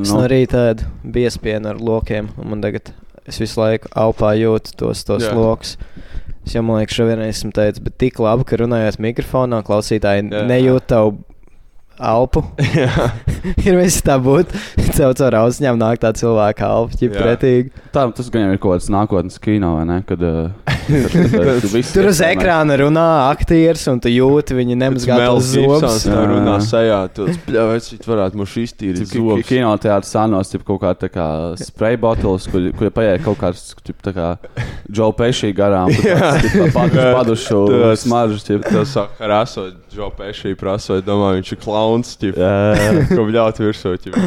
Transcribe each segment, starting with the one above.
Es Nu. no rīta ēdu biespienu ar lokiem, un man tagad es visu laiku alpā jūtu tos, tos Jā. lokus. Es jau man liekas, šo vienreiz esmu teicis, bet tik labi, ka runājot mikrofonā, klausītāji Jā. nejūt tavu alpu. Ir viss tā būt. Caur caur austiņām nāk tā cilvēka alpa, ķip pretīgi. Tā, tas gan ir kaut kāds nākotnes kino, vai ne? Kad, uh, kad, kad, Tur uz ekrāna runā aktieris, un tu jūti viņa nemazgā tos zobus. Tā Jā. runā sejā, tas pļāvis, viņš varētu mums iztīrīt zobus. kinoteātris sānos, ir kaut kāda tā kā spray bottles, kur, kur paiet kaut kāds, tip, tā kā Joe Pesci garām. Jā. Padušu, smaržas. tip. Tas saka, rasot, Džo Pešī prasot, domāju, viņš ir klauns, Jā. ko bļaut virsū, ķip.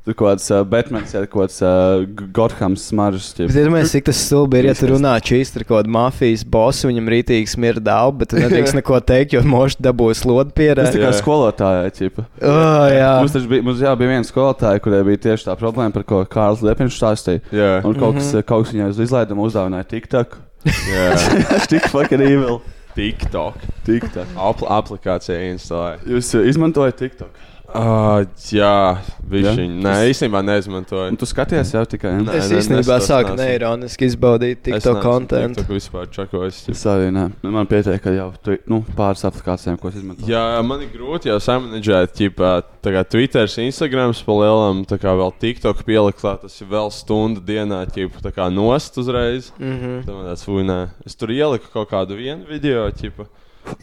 Tur kaut kāds uh, Batmans, ir kaut kāds uh, Gothams smaržas. tip. Bet iedomājieties, cik tas stulbi ir, ja tu runā čīsti ar kaut kādu mafijas bosu, viņam rītīgi smirda alba, bet tu nedrīkst neko teikt, jo moši dabūs lodu pierē. Tas tikai Jā. skolotāja. Ķipa. Oh, jā. Mums, taču bija, mums jā, bija viena skolotāja, kurai bija tieši tā problēma, par ko Kārlis Lepins stāstīja. Jā, Un kaut kas, Mhm. kaut kas viņai uz izlaidumu uzdāvināja TikTok. jā. Tas tik fucking evil. TikTok. TikTok. Apl aplikācija instalē. Jūs uh, izmantojat TikTok? Uh, jā, viņš viņu. Nē, īstenībā neizmantoju. Tu skaties jau tikai. Nē. Es ne- īstenībā sāku neironiski izbaudīt Es TikTok neesmu kontekstu. TikTok vispār čakojis. Es arī nē. Man pietiek, ka jau tu, nu, pāris aplikācijām, ko es izmantoju. Jā, man ir grūti jau samanģēt, ķipā, tā kā Twitter, Instagram, palielam, tā kā vēl TikTok pielikt tas ir vēl stunda dienā, ķipā, tā kā nost uzreiz. Mhm. Tā man tāds, fuj, nē. Es tur ieliku kaut kādu vienu video, ķipā.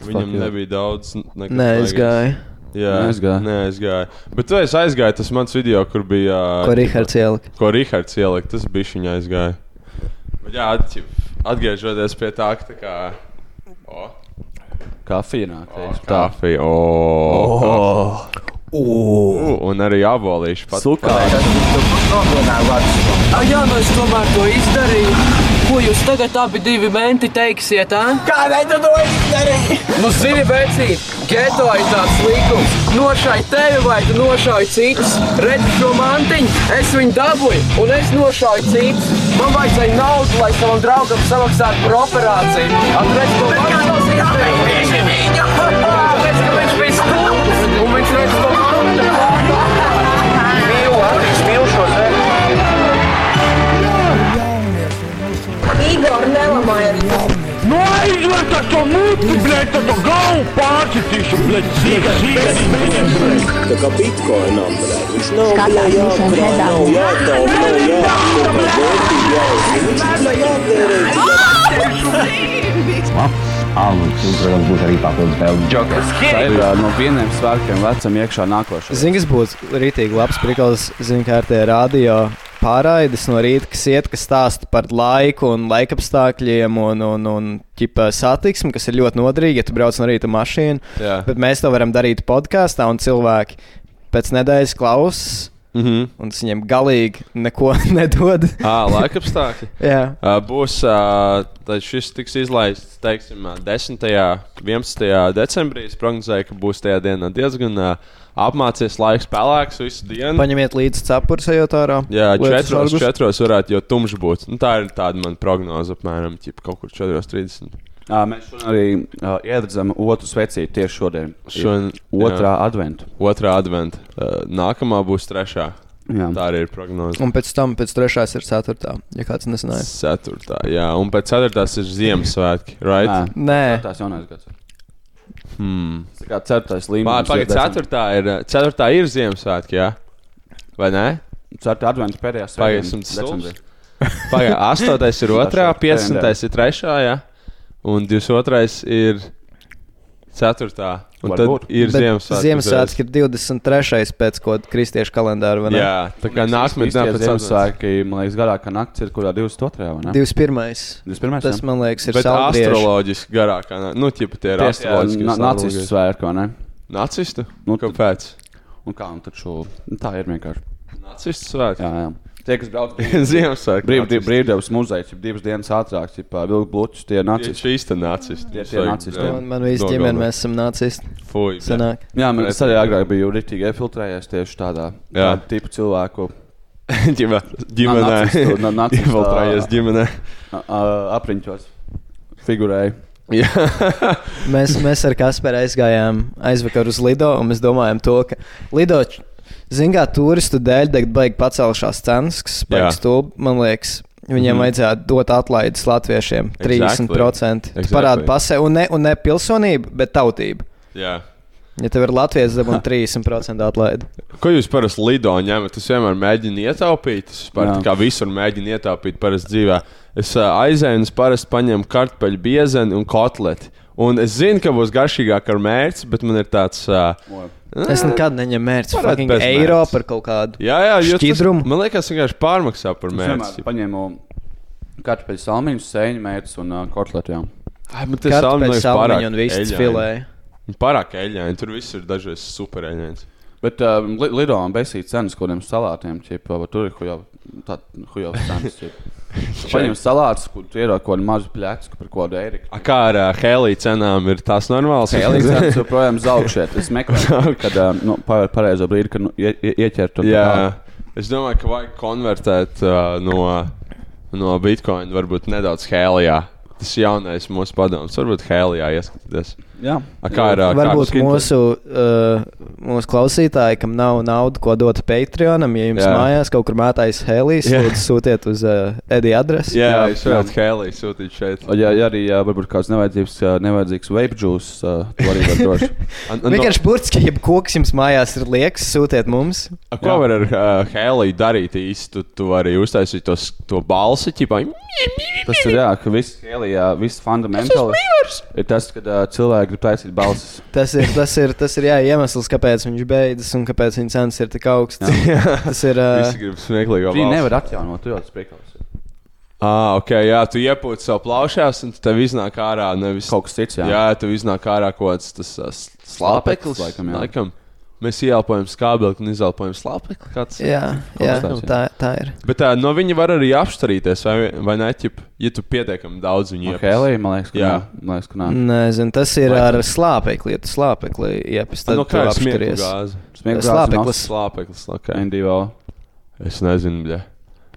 Viņam nebija daudz. Nē, es gāju. Jā, Neaizgāja. Neaizgāja. Bet tu esi aizgājis, tas mans video, kur bija. Ko Rihards ielika? Ko Rihards ielika, tas bija viņa aizgāja. Bet jā, at, atgriežoties pie tā, ka tā kā. O, Kafija nāk. o, teiks, tā. kafija, o, kafija. U, un arī abolīši pat. Sukā. Ah, jā, nu es tomēr to izdarīju. Ko jūs tagad abi divi menti teiksiet? ā? Kādēļ tu to izdarīji? Nu, zini, vecīt, geto ir tāds līkums. Nošai tevi vai tu nošauj citus. Redzi šo mantiņu, es viņu dabūju un es nošauju citus. Man vajadzēja naudu, lai savam draugam samaksātu par operāciju. Atredz, ko man Tieši viņa! Tāpēc, ka viņš bija stulbs un viņš redz to mantu. Muti, blēd, tad to galvu pārcitīšu, blēd, zīga, zīga, zīga. Tā kā bitkoinam, blēd, viņš nav Skatās jā, visiem jākrāt, redzam. nav jātaup, nav jāaptur, nav vērtīgi jāuzsver. Viņš tikai jātērē. Tā ir no vieniem svārkiem vecam iekšā nākošais. Zini, kas būtu rītīgi labs prikals, zinu, kā ar tie radio pārraides no rīta, kas iet, kas stāsta par laiku un laikapstākļiem un, un, un ķipa satiksmi, kas ir ļoti noderīgi, ja tu brauc no rīta mašīnu. Jā. Bet mēs to varam darīt podkāstā, un cilvēki pēc nedēļas klausās, Mhm. un tas viņiem galīgi neko nedod. Ā, laika apstākļi. Jā, Uh, būs uh, tad šis tiks izlaists teiksim, ā, 10. un 11. decembrī. Es prognozēju, ka būs tajā dienā diezgan uh, apmācies laiks, pelēks visu dienu. paņemiet līdzi cepuri sajūtā ārā. Jā, Lietus četros, žargus. četros varētu jau tumšs būt. Nu, tā ir tāda mana prognoze apmēram ķip, kaut kur 4.30. Mēs šodien arī uh, iededzam otru svecīti tieši šodien. Šodien- Otrā adventa. Otrā adventa. Uh, nākamā būs trešā. Jā. Tā arī ir prognoze. Un pēc tam, pēc trešās ir ceturtā, ja kāds nezināja. Ceturtā, jā, un pēc ceturtās ir Ziemassvētki, right? Nē, Nē, tas jaunais gads. Hmm. Tas ir kā ceturtais līmenis. Pagaid, ceturtā ir, ceturtā ir Ziemassvētki, jā? Vai ne? Ceturtā adventa pēdējā Pagaid, svētdiena esmu decembrī. Pagaid, astotais ir otrā, Tas ir 50. ir trešā, jā? Un 22. ir ceturtā. Un tad Varbūt. ir bet Ziemassvētki. Ziemassvētki ir 23. pēc kaut kāda kristiešu kalendāra. vai ne? Jā, tā kā nākamā dienā pēc Ziemassvētku. Man liekas, garākā naktis ir kurā 22. vai ne? 21. 21. Tas, man liekas, ir Bet salgrieži. astroloģiski garākā. nā- Nu, tie tie ir astroloģiski. na, nacistu svētki, vai ne? Nacistu? Nu, Nu, Kāpēc? Un kā, un taču, nu, tā ir vienkārši. Nacistu svētki. Jā, jā. Tie, kas brauc Ziemassvētki. brīv, brīvdienas muzejā, jau divas dienas ātrāk, jau vilku bloķus, tie ir Tie nacisti. šīs te nacisti. Tie- tie nacisti. Man, man viss ģimene, mēs esam nacisti. Fuj. Senāk. Jā, man tas arī agrāk bija rītīgi iefiltrējies tieši tādā, tādā tipu cilvēku. Ģimenē. Infiltrējies ģimenē. apriņķos. Figurēji. Mēs, mēs ar Kasparu aizgājām aizvakar uz Lido, un mēs domājam, to, ka Lido Ziniet, kā turistu dēļ degt baigi pacelšās cenas, kas baigs stulbi, man liekas. Viņiem mm. vajadzētu dot atlaides latviešiem 30%. Exactly. Exactly. pasē, un ne, un ne pilsonību, bet tautību. Jā. Ja tev ir Latvijas dabūna 30% atlaide. Ko jūs parasti lido ņemat? Es vienmēr mēģinu ietaupīt. Es Jā. par, kā visur mēģinu ietaupīt parasti dzīvē. Es uh, aizēju un es parasti paņemu kartupeļu biezeni un kotleti. Un es zinu, ka būs garšīgāk ar mērci, bet man ir tāds. Uh, Es nekad neņemu mērķi. Bez eiro par kaut kādu. jā, jā, Šķidrumu. Man liekas, vienkārši pārmaksā par Es mērci. vienmēr paņēmu kartupeļu salmiņus, sēņu mērķus un uh, kotletiem. Ai, bet tas salmi Kartupeļu liekas salmiņu pārāk un eļļaini. filē. Pārāk eļļaini. Tur viss ir dažreiz super eļļains. Bet uh, li lido un besīt cenas kaut kādiem salātiem, ķipa, tur ir hujov, tā, hujov cenas. Paņem salātus, kur tu ierod kaut kādu mazu pļācu par eiriku. A, Kā ar uh, Helija cenām ir tās normālas? Helīgs cenas joprojām zaugšēt. Es meklēju, kad uh, nu, pa- pareizo brīdi, kad nu, ie, ie, ieķert to. Jā, es domāju, ka vajag konvertēt uh, no, no Bitcoin varbūt nedaudz Helijā. Tas jaunais mūsu padoms, varbūt Helijā ieskatīties. Jā. A, kā ir? kā Varbūt skin- mūsu, uh, mūsu klausītāji, kam nav naudas, ko dot Patreonam, ja jums Jā. jā. mājās kaut kur mētājas Helijas, Jā. lūdzu sūtiet uz uh, Edija adresi. Jā, jā, Jā, Heliju sūtīt šeit. O, Ja, ja arī jā, varbūt kāds nevajadzīgs, nevajadzīgs vape juice, uh, to arī var droši. An- Vienkārši burtiski, ja koks jums mājās ir liekas, sūtiet mums. A, Ko var ar uh, Heliju darīt īsti? Tu, tu arī uztaisīji tos, to balsi, ķipā. Tas ir jā, ka viss Helijā, viss fundamentāli ir tas, ka uh, cilvēki grib taisīt balsis. Tas ir, tas ir, tas ir jā, iemesls, kāpēc viņš beidzas un kāpēc viņa cenas ir tik augstas. tas ir. Uh, Visi grib smieklīgo Viņi nevar atjaunot, tu jau tas priekals. Ah, ok, jā, tu iepūti savu plaušās, un tev iznāk ārā nevis Kaut kas cits, jā. Jā, tev iznāk ārā kaut kāds tas uh, s- slāpeklis. Laikam, jā. laikam. Mēs ieelpojam skābekli un izelpojam slāpekli. Kāds. jā, jā, tāds, jā. tā, tā ir. Bet tā, no viņa var arī apstarīties, vai, vai ne? ķip, Ja tu pietiekami daudz viņu iepūti. Helija, man liekas, ka Jā. nē. Man liekas, ka nē. Nezinu, tas ir Laikam. ar slāpekli. Ja tu slāpekli tad No kā? Smieklu Slāpeklis. Slāpeklis, ok. NDO. Es nezinu, bļa.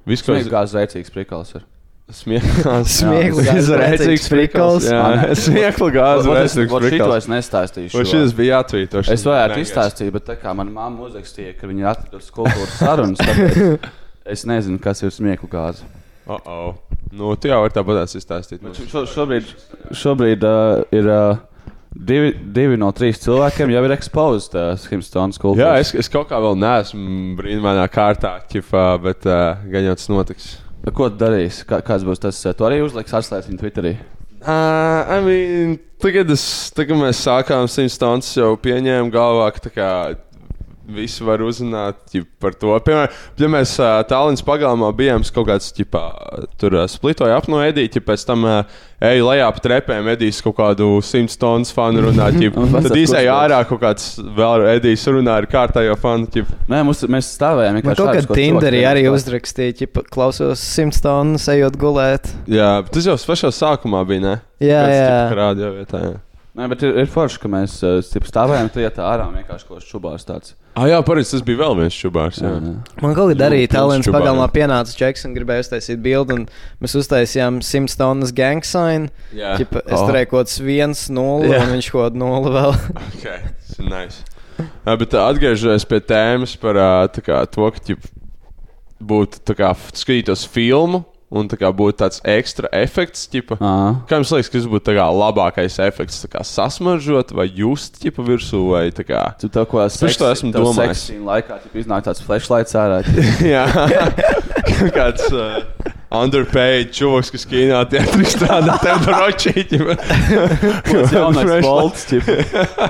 Viss, ko es gāzes rēcīgs priekals ir. Smieklīgi. Smieklu gāze rēcīgs prikals. Jā, smieklu gāze Vot es- nestāstīšu. Šis bija jāatvīto? Es varētu izstāstīt, bet tā kā manā mamā uzrakstīja, ka viņa atradusi kultūras sarunas, es nezinu, kas ir smieklu gāze. Oh, oh. Nu, tu jau vari tāpat izstāstīt. Šo, šobrīd šobrīd uh, ir uh, divi, divi no trīs cilvēkiem jau ir exposed uh, Himstonas Jā, kultūras. es, es kaut kā vēl neesmu brīnumainā kārtā, ķifā, bet uh, gan jau tas notiks. Ko tu darīsi? Kā, kāds būs tas? uh, Tu arī uzliks atslēgt viņu Twitterī. Uh, I mean, tagad, es, tagad mēs sākām simts stundas jau pieņēmu galvā, ka visi var uzzināt ķip, par to. Piemēram, ja mēs uh, Tallinas pagalmā bijām, es kaut kāds ķipā, tur uh, splitoja ap no Edīķa, pēc tam uh, eju lejā pa trepēm, Edijs kaut kādu simts stundas fanu runā, Un tad izēja ārā kaut kāds vēl Edijs runā ar kārtējo fanu. Ķip. Nē, mums, mēs stāvējām Man vienkārši. kaut ārpus kā kaut Tinderī arī uzrakstīja, ka klausos simts stundas, ejot gulēt. Jā, bet tas jau pašā sākumā bija, ne? Jā, Pēc, jā. ķip, Rādio vietā, jā. Nē, bet ir, ir forši, ka mēs stip stāvējām tajā tā ārā vienkārši kaut kas čubārs tāds. Ah, jā, pareizi, tas bija vēl viens čubārs. Jā. Jā, jā. Man kaut kā arī talants pagalmā pienāca čeks un gribēja uztaisīt bildi, un mēs uztaisījām simts stundas gang sign. Jā. Ķipa, es Oh. turēju kaut kāds viens, nulle, Jā. un viņš kaut kādu nulli vēl. Okay, tas ir nice. Jā, bet ā, atgriežoties pie tēmas par tā kā, to, ka ķip, būtu tā kā f- skatītos filmu un tā kā būtu tāds ekstra efekts. Ķipa. Ā. Kā jums liekas, kas būtu labākais efekts? Kā sasmaržot vai just ķipa virsū vai tā kā. Tu to ko Taču to esmu domājis. Viņa laikā ķip, iznāk tāds flashlights ārā. Jā, kāds uh, underpaid čūlis, kas kīnā teātrī strādā, tev ročīķi. Tas jaunais bolts, ķip,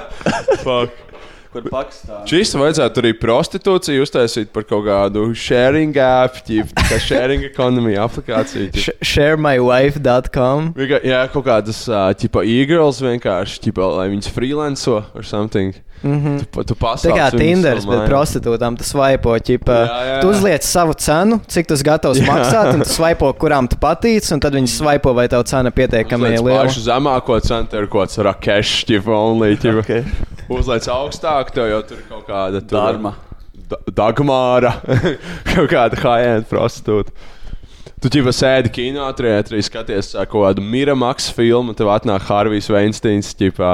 Fuck. Kur Pakistānā. Šis vajadzētu arī prostitūciju uztaisīt par kaut kādu sharing app, ģip, kā sharing ekonomija aplikāciju. Sharemywife.com. Jā, kaut kādas uh, tipa e-girls vienkārši, tipa, lai viņas freelanco or something. Mm -hmm. Tu, tu Tā pasauc kā savu bet prostitūtām tas svaipo, ķipa. Jā, jā, Tu jā. uzliec savu cenu, cik tas gatavs Jā. maksāt, un tu svaipo, kurām tu patīc, un tad viņi svaipo, vai tev cena pietiekami Uzliec liela. pašu zemāko cenu, ir kaut kāds rakešs, tipa, only. Tipa. Okay. Uzliec augstāk, tev jau tur ir kaut kāda tur- Dārma. Da- Dagmāra, kaut kāda high-end prostitūta. Tu jau sēdi kinoteātrī, arī skaties ā, kaut kādu Miramax filmu, un tev atnāk Harvijs Veinsteins, ģipā,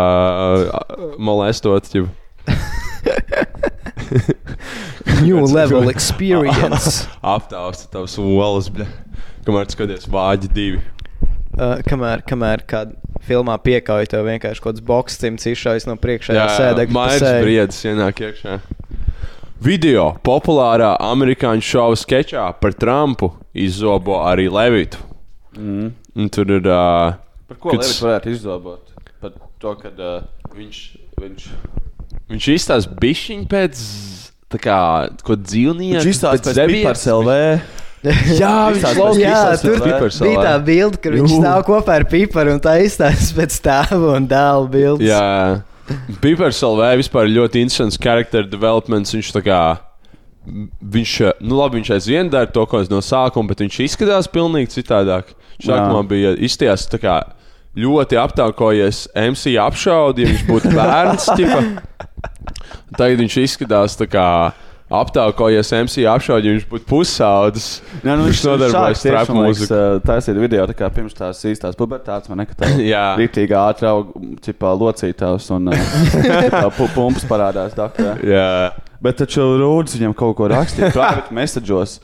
molestot. Ģipa. New level experience. Aptausta tavs olas, bļa. Kamēr skaties vāģi divi. Uh, kamēr, kamēr kādā filmā piekāpja tev vienkārši kaut kāds boks cimds izšaujas no priekšējā Jā, sēdekļa. Mairs briedis ienāk iekšā. Video populārā amerikāņu šova sketčā par Trumpu izzobo arī Levitu. Mm. Un tur ir. Uh, Par ko Kad- Levis varētu izdobot? Par to, ka uh, viņš, viņš, viņš izstāsta bišķiņu pēc. Tā kā ko dzīvnieku. viņš izstāsta pēc Pipars LV. Jā, viņš pēc Jā, tur bija tā bilde, kur viņš stāv kopā ar piparu un tā izstāsta pēc tēva un dēla bildes. Jā, Pipars LV vispār ļoti interesants character developments. Viņš tā kā. Viņš, nu labi, viņš aizvien dara to, ko es no sākuma, bet viņš izskatās pilnīgi citādāk. Viņš sākumā bija izties tā kā ļoti aptaukojies MC apšaudi, ja viņš būtu bērns. Tagad viņš izskatās tā kā aptaukojies MC apšaudi, ja viņš būtu pusaudzis. Jā, nu, Viņš nodarbojas sāk trap mūziku. Taisīt video tā kā pirms tās īstās pubertātes, man nekad tā rītīgi ātri aug, cipā locītājs un pumpas parādās. Dakā. Jā, Bet taču Rūdis viņam kaut ko rakstīja, privāti messageos.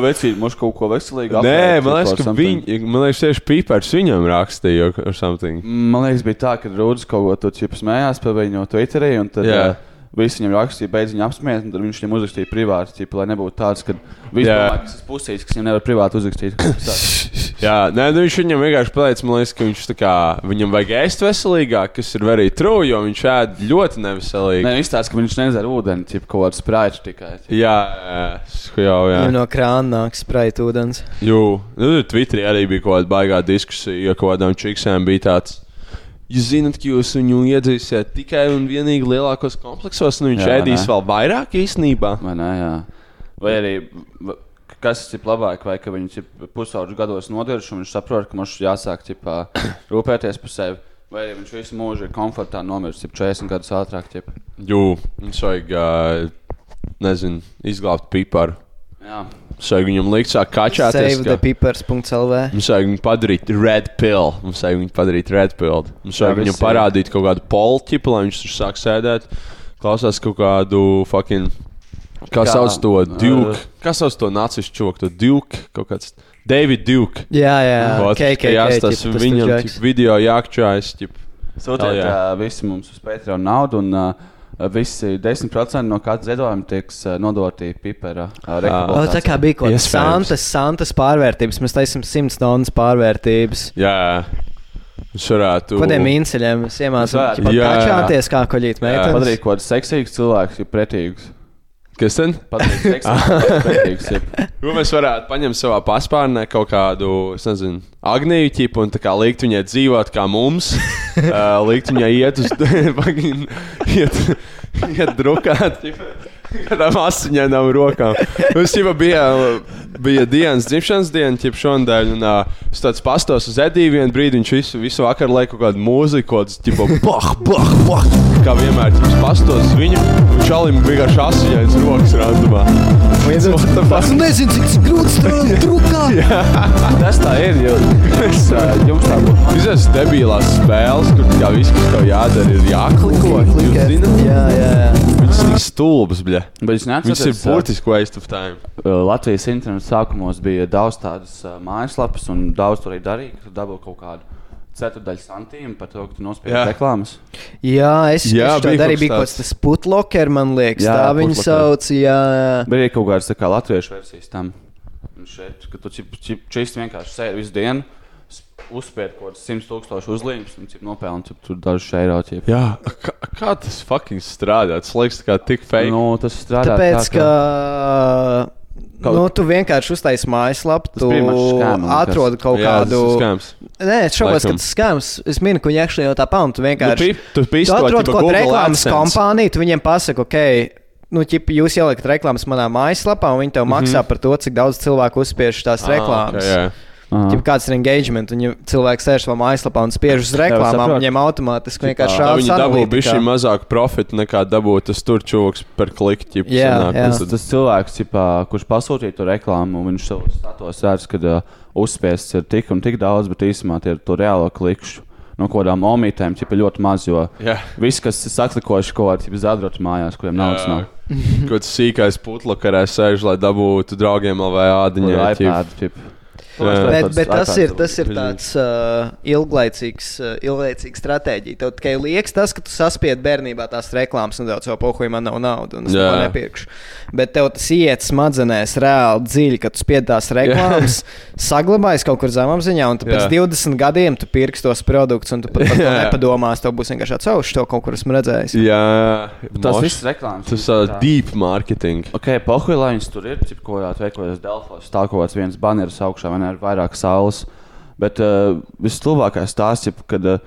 Vecīt, mums kaut ko veselīgu Nē, man liekas, ka viņi, man liekas, tieši Pipars viņam rakstīja ar something. Man liekas, bija tā, ka Rūdis kaut ko tādu smējās par viņu Twitterī. un Tad, Jā. uh, Visi viņam rakstīja, beidz viņu apsmiet, un tad viņš viņam uzrakstīja privāti, ķipa, lai nebūtu tāds, ka viņš ir pusīgs, kas viņam nevar privāti uzrakstīt. Jā, nē, nu viņš viņam vienkārši pateica, man liekas, ka viņš tā kā viņam vajag ēst veselīgāk, kas ir very true, jo viņš ēd ļoti neveselīgi. Nē, izstāsta, ka viņš nedzer ūdeni, ķipa, kaut kādu spraitu tikai. Jā, jā, jau, jā. Viņam no krāna nāk spraita ūdens. Jū, nu, tur Twitterī arī bija kaut kāda baigā diskusija, jo kaut kādām čiksēm bija tāds. Jūs zināt, ka jūs viņu iedzīsiet tikai un vienīgi lielākos kompleksos, un viņš Jā, ēdīs nē. vēl vairāk īstenībā. Vai ne? Jā. Vai arī kas ir labāk, vai ka viņš ir pusauģis gados nodiršs un viņš saprot, ka mums jāsāk ķipā, rūpēties par sevi. Vai arī viņš visu mūžu ir komfortā nomirst, jau 40 gadus ātrāk. Ķip. Jū, viņš vajag, ā, nezinu, izglābt piparu. Jā, Mums vajag viņam likt sāk kačāties. Save ka- the pipars.lv. Mums vajag viņu padarīt red pill. Mums vajag viņu padarīt red pill. Mums Jā, vajag viņam parādīt kaut kādu polķipu, lai viņš tur sāk sēdēt. Klausās kaut kādu fucking. Kā Kā, sauc to Duke? Kā sauc to nacistu čoku? To Duke? Kaut kāds David Duke. Jā, jā, ka jāstāsta ķipa, tas viņam video jākčājas. sūtiet jā. uh, visi mums uz Patreon naudu. Un, uh, Visi 10% no katra ziedojuma tiks uh, nodoti pipara uh, O, tā kā bija kaut kāda santas, santas pārvērtības. Mēs taisām 100 tonnas pārvērtības. Jā, viņš varētu. Kādiem varētu ķipa, Jā. kačāties kā koļīt meitenes. Padarīt kaut kādu seksīgu cilvēku, ir pretīgs. Kas tad? Jeb. Jo mēs varētu paņemt savā paspārnē kaut kādu, nezinu, agniju ķipu un tā kā likt viņai dzīvot kā mums. uh, likt viņai iet uz iet, iet drukāt. ķipa, Kādām asiņainām rokām. Mums jau bija, bija dienas, dzimšanas diena, ķip šonadēļ. Un uh, es tāds pastos uz Ediju vienu brīdi, viņš visu, visu vakaru liek kaut kādu mūziku, kaut kāds, tipo, bah, bah, bah. Kā vienmēr, viņš pastos uz viņu, un čalim vienkārši asiņains rokas randumā. Fuck? Nezinu, cik tas grūti strādāt drukā. Tas tā ir. Jo, es, uh, jums tā būtu. Jūs esat debilās spēles, kur kā viss, kas tev jādara, ir jākliko. Jūs zināt, Jā, jā, jā. Viņas ir es Viņas ir burtiski waste of time. Latvijas interneta sākumos bija daudz tādas mājaslapas, un daudz tur arī darīja, ka tu dabūji kaut kādu ceturdaļu santīmu par to, ka tu nospiedi Jā. reklāmas. Jā, es Jā, to bija arī kas kaut kas tāds putloker, man liekas. Jā, tā viņi sauc. Jā, jā. Bija kaut kādas tā kā latviešu versijas tam. Un šeit, ka tu čip, čip, čist vienkārši sēdi visu dienu, uzspēri kaut kādas 100 tūkstošu uzlīmes un cip tur dažus eiro. Cip. Jā, kā, kā tas fucking strādā? Tas liekas, kā tik fake. Nu, tas strādā Tāpēc, tā, ka. Kaut- Nu, tu vienkārši uztaisīji mājaslapu, tu atrodi kaut Jā, tas kādu. skams. Nē, es šaubos, ka tas skams. Es minu, ka viņi actually jau tā pelna. Tu Nu, vienkārši. pi- Tu Tu pisto, atrod kaut kādu Google reklāmas AdSense. kompāniju, tu viņiem pasaki, ok, nu, ķipa, jūs ieliekat reklāmas manā mājaslapā, un viņi tev maksā par to, cik daudz cilvēku uzspiež tās Mhm. Ah, reklāmas. ok, jā. Ķip, kāds ir engagement, un ja cilvēks sēž savā mājaslapā un spiež uz reklāmām, viņiem automātiski vienkārši Tā šādi viņi dabū bišķi mazāk profitu nekā dabū tas tur čūks par klikšķi. Jā, jā. Tas, tas cilvēks, cipā, kurš pasūtīja to reklāmu, un viņš savos statos redz, ka uh, uzspiests ir tik un tik daudz, bet īstenībā tie ir to reālo klikšķu. no kaut kādām omītēm, tipa ļoti maz. Jo Jā. viss, kas ir saklikoši kaut kādā zadrotu mājās, kuriem naudas nav. Kaut kas sīkais putlakarē sēž, lai dabūtu draugiem vēl vai ādiņai. Vai ķip. Bet, bet tas, ir, tas ir tāds uh, ilglaicīgs, uh, ilglaicīgs stratēģija. Tev tikai liekas tas, ka tu saspiedi bērnībā tās reklāmas, nedaudz jau pohuļ, man nav naudas, un es to nepirkšu. Bet tev tas iet smadzenēs reāli dziļi, kad tu spiedi tās reklāmas, saglabājas kaut kur zemapziņā, un pēc Jā. 20 gadiem tu pirksi tos produktus, un tu pat par to nepadomās. Tev būs vienkārši tāds, to kaut kur esmu redzējis. Jā, Tas viss reklāmas. Tas ir deep marketing. Ok, pohuļ, lai viņas tur ir, cik ko jā, veikojos Delfos, tā kaut kāds viens baneris augšā, vai ne, ar vairāk saules. Bet uh, vistuvākais stāsts ir, kad uh,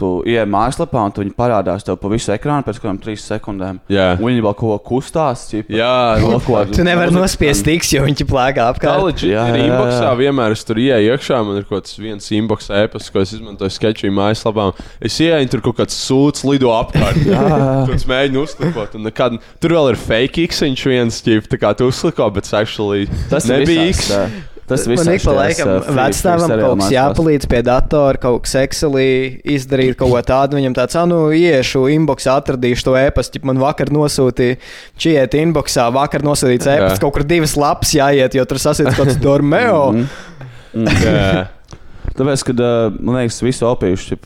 tu ieej mājaslapā un tu viņi parādās tev pa visu ekrānu pēc kādām trīs sekundēm. Jā. Un viņi vēl kaut ko kustās, cip, Jā, vēl ko Tu nevari nospiest tiks, jo viņi plēkā apkārt. Jā, ir jā, jā, inboxā. Vienmēr es tur ieeju iekšā. Man ir kaut kāds viens inbox e-pasts, ko es izmantoju sketčiem mājaslapām. Es ieeju, tur kaut kāds sūds lido apkārt. Tur es mēģinu uzlikot. un Nekad, tur vēl ir fake X, viņš viens ķīp, tā kā tu uzliko, bet actually Tas ir nebija X. ā, Tas Man viss ik pa laikam vecstāvam kaut kas jāpalīdz pie datora, kaut kas Excelī izdarīt kaut ko tādu. Viņam tāds, ah, nu, iešu inboxā, atradīšu to e-pastu. Man vakar nosūtīja, čiet inboxā, vakar nosūtīts e-pasts, kaut kur divas lapas jāiet, jo tur sasīt kaut kāds dormeo. Jā. Tāpēc, kad man liekas, visi opīši,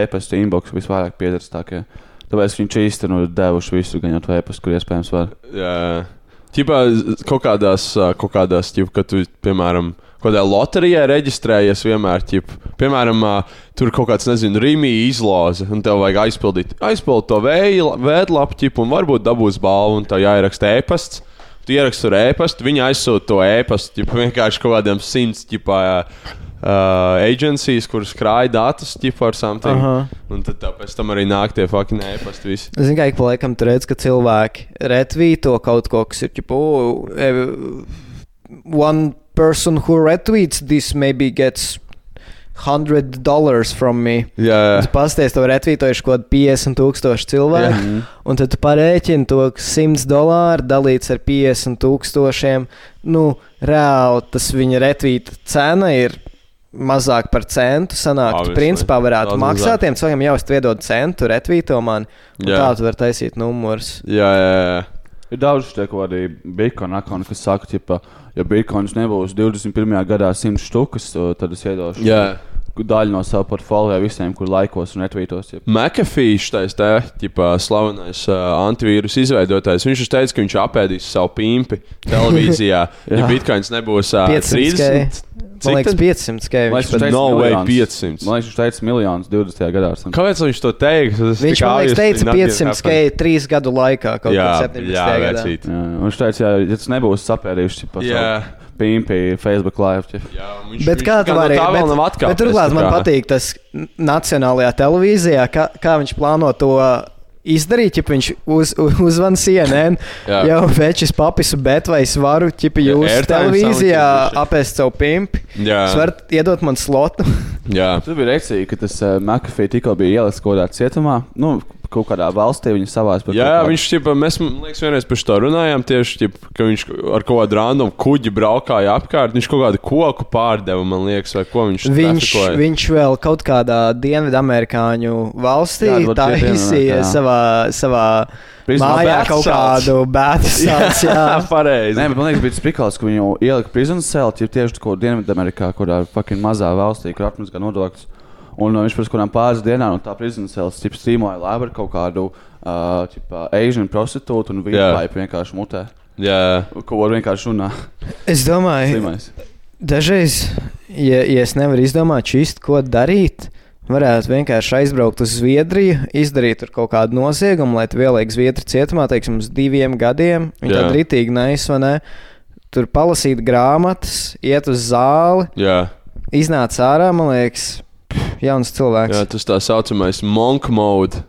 e-pasta inbox visvairāk piedarastākie. Tāpēc viņš īstenībā ir devuši visu, gan jau to e-pastu, kur iespējams var. Jā. Ķipā, kaut kādās, kaut kādās ķip, kad tu, piemēram, kādā loterijā reģistrējies, vienmēr, ķip, piemēram, tur kaut kāds, nezinu, rīmī izloze, un tev vajag aizpildīt, aizpildīt to vēdlapu, ķip, un varbūt dabūs balvu, un tev jāieraksta e-pasts. Tu ieraksti tur e-pastu, viņi aizsūta to e-pastu, ķip, vienkārši kaut kādiem simts, ķipā, Uh, agencijas, kuras krāja datus, ģipā ar something. Aha. Un tad pēc tam arī nāk tie fucking e-pasti. visi. Zini, kā ik pa laikam tur redz, ka cilvēki retvīto kaut ko, kas ir ķipu, oh, eh, one person who retweets this maybe gets hundred dollars from me. Jā, Tu pasties to retvītojuši kaut kādi 50 tūkstoši cilvēku, Mhm. un tad tu parēķini to ka 100 dolāru dalīts ar 50 tūkstošiem. Nu, reāli tas viņa retvīta cena ir mazāk par centu. Sanāk, tu Obviously. principā varētu Daudz maksāt mazāk. tiem cilvēkiem, jau es iedod centu, retvīto man. un Jā. Tā tu vari taisīt numurus. jā, jā. jā. Ir daudz kaut kādi bitkoinu akoni, kas saka, ka, ja bitkoins nebūs 21. gadā 100 štukas, tad es iedošu jā. Daļu no sava portfolio visiem, kur laikos un retvītos. jeb. McAfee, šis te ģipā, slavenais uh, antivīrusu izveidotājs, viņš teica, ka viņš apēdīs savu pimpi televīzijā. ja bitkoins nebūs uh, 500 30. Man liekas, tad? 500 skēpjas. Man liekas, bet viņš teica no way miljonus. 500. Man liekas, viņš teica miljonus 20. gadā. Kāpēc viņš to teica? Tas Viņš man liekas, teica not gonna 500 happen. skēpjas trīs gadu laikā, kaut Jā, kā 17. jā, gadā. vecīt. Jā, un viņš teica, ja, tas nebūs sapērījuši savu pimpi, Facebook live. Jā, viņš, Bet viņš kā tu no vari? tā vēl Bet, nav bet turklāt tā man patīk tas nacionālajā televīzijā, kā, kā viņš plāno to izdarīt. Ja viņš uz, uz, uzvan CNN, Jā. jau večis papis, bet vai es varu, ja jūs airtime televīzijā apēst savu pimpi, Jā. jūs varat iedot man slotu. Jā. Tur bija reakcija, ka tas uh, McAfee tikko bija ielicis kaut kādā cietumā. Nu, kaut kādā valstī viņa savās par Jā, kaut kādu- viņš ķipa, mēs, man liekas, vienreiz par to runājām. Tieši, ķipa, ka viņš ar kaut kādu random kuģi braukāja apkārt. Viņš kaut kādu koku pārdeva, man liekas, vai ko viņš Viņš, viņš vēl kaut kādā dienvidamerikāņu valstī Jā, jā. savā, savā mājā bētas kaut sauc. kādu bēdu sāc. Jā. pareizi. Nē, bet man liekas, bija tas prikals, ka viņu ielika prison cell, ja tieši tur Dienvidamerikā, kurā fucking mazā valstī, kur atmazgā nodokļus. Un uh, viņš pēc kādām pāris dienām no tā prison cells tipa strīmoja labi ar kaut kādu uh, tipa, Asian prostitūtu un Jā. vīnpaipu vienkārši mutē. Jā, Ko var vienkārši runāt. Es domāju, Slimais. Dažreiz, ja, ja es nevaru izdomāt īsti, ko darīt, varētu vienkārši aizbraukt uz Zviedriju, izdarīt tur kaut kādu noziegumu, lai ieliek Zviedriju cietumā, teiksim, uz diviem gadiem. Viņa Jā. tāda rītīgi nais, vai ne? Tur palasīt grāmatas, iet uz zāli, jā, iznāc ārā, man liekas, jauns cilvēks. jā, tas tā saucamais monk mode.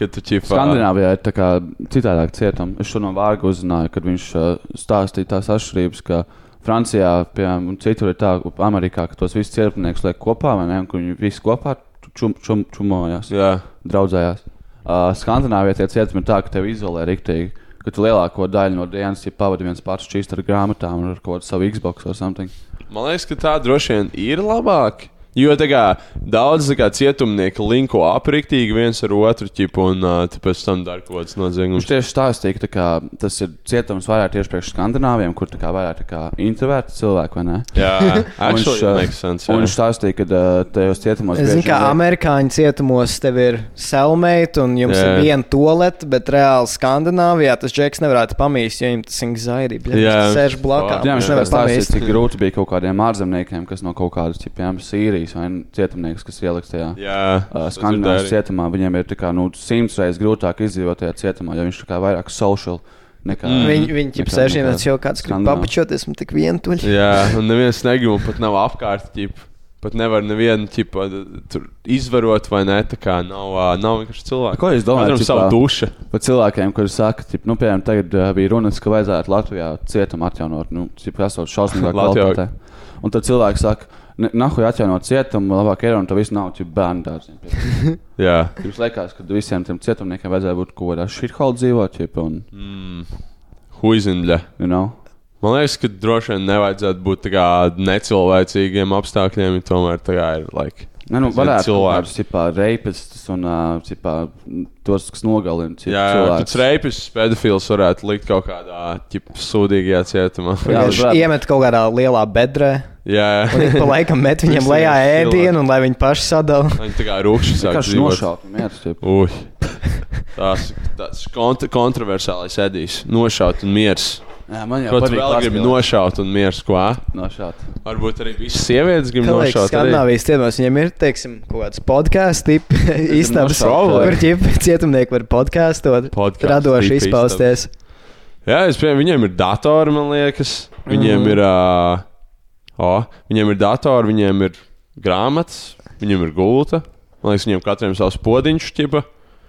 Kad tu ķipā. Skandināvijā ir tā kā citādāk cietuma. Es šo no vārga uzzināju, kad viņš uh, stāstīja tās atšķirības, ka Francijā, piemēram, un citur ir tā, ka Amerikā, ka tos visus cietumniekus liek kopā, vai ne, un ka viņi visi kopā čum, čum, čumojās, Jā, draudzējās. Uh, Skandināvijā tie cietumi ir tā, ka tev izolē riktīgi, ka tu lielāko daļu no dienas ja pavadi viens pats čīst ar grāmatām un ar kaut kādu savu Xbox vai something. man liekas, ka tā droši vien ir labāk. Jo tā kā, daudz tā kā, cietumnieki linko apriktīgi viens ar otru, ķipu, un uh, pēc tam dara kaut kādas Viņš noziegumus. tieši stāstīja, ka tā kā, tas ir cietums vairāk tieši priekš skandināviem, kur tā kā vairāk tā kā introverti cilvēki, vai ne? Jā, makes sense. Un jā. viņš stāstīja, ka uh, tajos cietumos Es zinu, ka vien- amerikāņu cietumos tev ir cellmate un jums Jā. ir viena tolete, bet reāli Skandināvijā tas džeks nevarētu pamīst, jo viņam tas anxiety. bļa, Jā. Viņš sēž blakā. Jā, viņš viņš nevar stāstīt, pamīst. cik grūti bija kaut kādiem ārzemniekiem, kas no kaut kādas, piemēram, Sīrijas vai cietumnieks, kas ieliks tajā Jā, uh, dzirdēju. cietumā. Viņiem ir tā kā, nu, simts reizes grūtāk izdzīvot tajā cietumā, jo viņš tā kā vairāk social nekā. Mm. Viņi, viņi ķip sēž nekā vienā jau kāds grib papučoties, un tik vientuļi. Jā, un neviens negrib, un pat nav apkārt. Ķip. Pat nevar nevienu ķipa, tur izvarot, vai ne? Tā kā nav, nav vienkārši cilvēki. Ko jūs domājat, Katram savu dušu. Par cilvēkiem, kuriem saka, ka, nu, piemēram, tagad bija runas, ka vajadzētu Latvijā cietumu atjaunot, nu, cik esot šausmīgā Latvijā- kvalitātē. Un tad cilvēki saka, nahuj atjaunot cietumu, labāk ir un viss nav ķip bērnu dārziem. Jā, Jums liekas, ka visiem tiem cietumniekiem vajadzēja būt kaut kādā šitholdā dzīvot, ķip, un, mm. huizinļa. you know. Man liekas, ka droši vien nevajadzētu būt tā kā necilvēcīgiem apstākļiem, ja tomēr tā ir. Like, Ne, nu, Zini, varētu būt tādi reipistus un cipā, tos, kas nogalina citu jā, jā cilvēku. tas reipis, pedofils varētu likt kaut kādā ķip, sūdīgajā cietumā. Jā, Viņš iemet kaut kādā lielā bedrē, jā, un ik pa laikam met viņam lejā ēdienu, un lai viņi paši sadala. Viņi tā kā rūkši sāk dzīvot. nošaut. Ui. Tas tas kont kontroversālais edijs. Nošaut un miers. Jā, man jau patīk vēl paspēlēt. nošaut un miers? Ko? Nošaut. Varbūt arī visas sievietes grib liekas, nošaut. Skandināvijas cietumos viņiem ir, teiksim, kaut kāds podkāsts, istabas, nošaut, kur ķip cietumnieki var podkāstot, Podcasts, radoši izpausties. Jā, es pieņemu, viņiem ir datori, man liekas. Viņiem Mhm. ir. Uh, o, viņiem ir datori, viņiem ir grāmatas, viņiem ir gulta. Man liekas, viņiem katram ir savs podiņš, ķipa.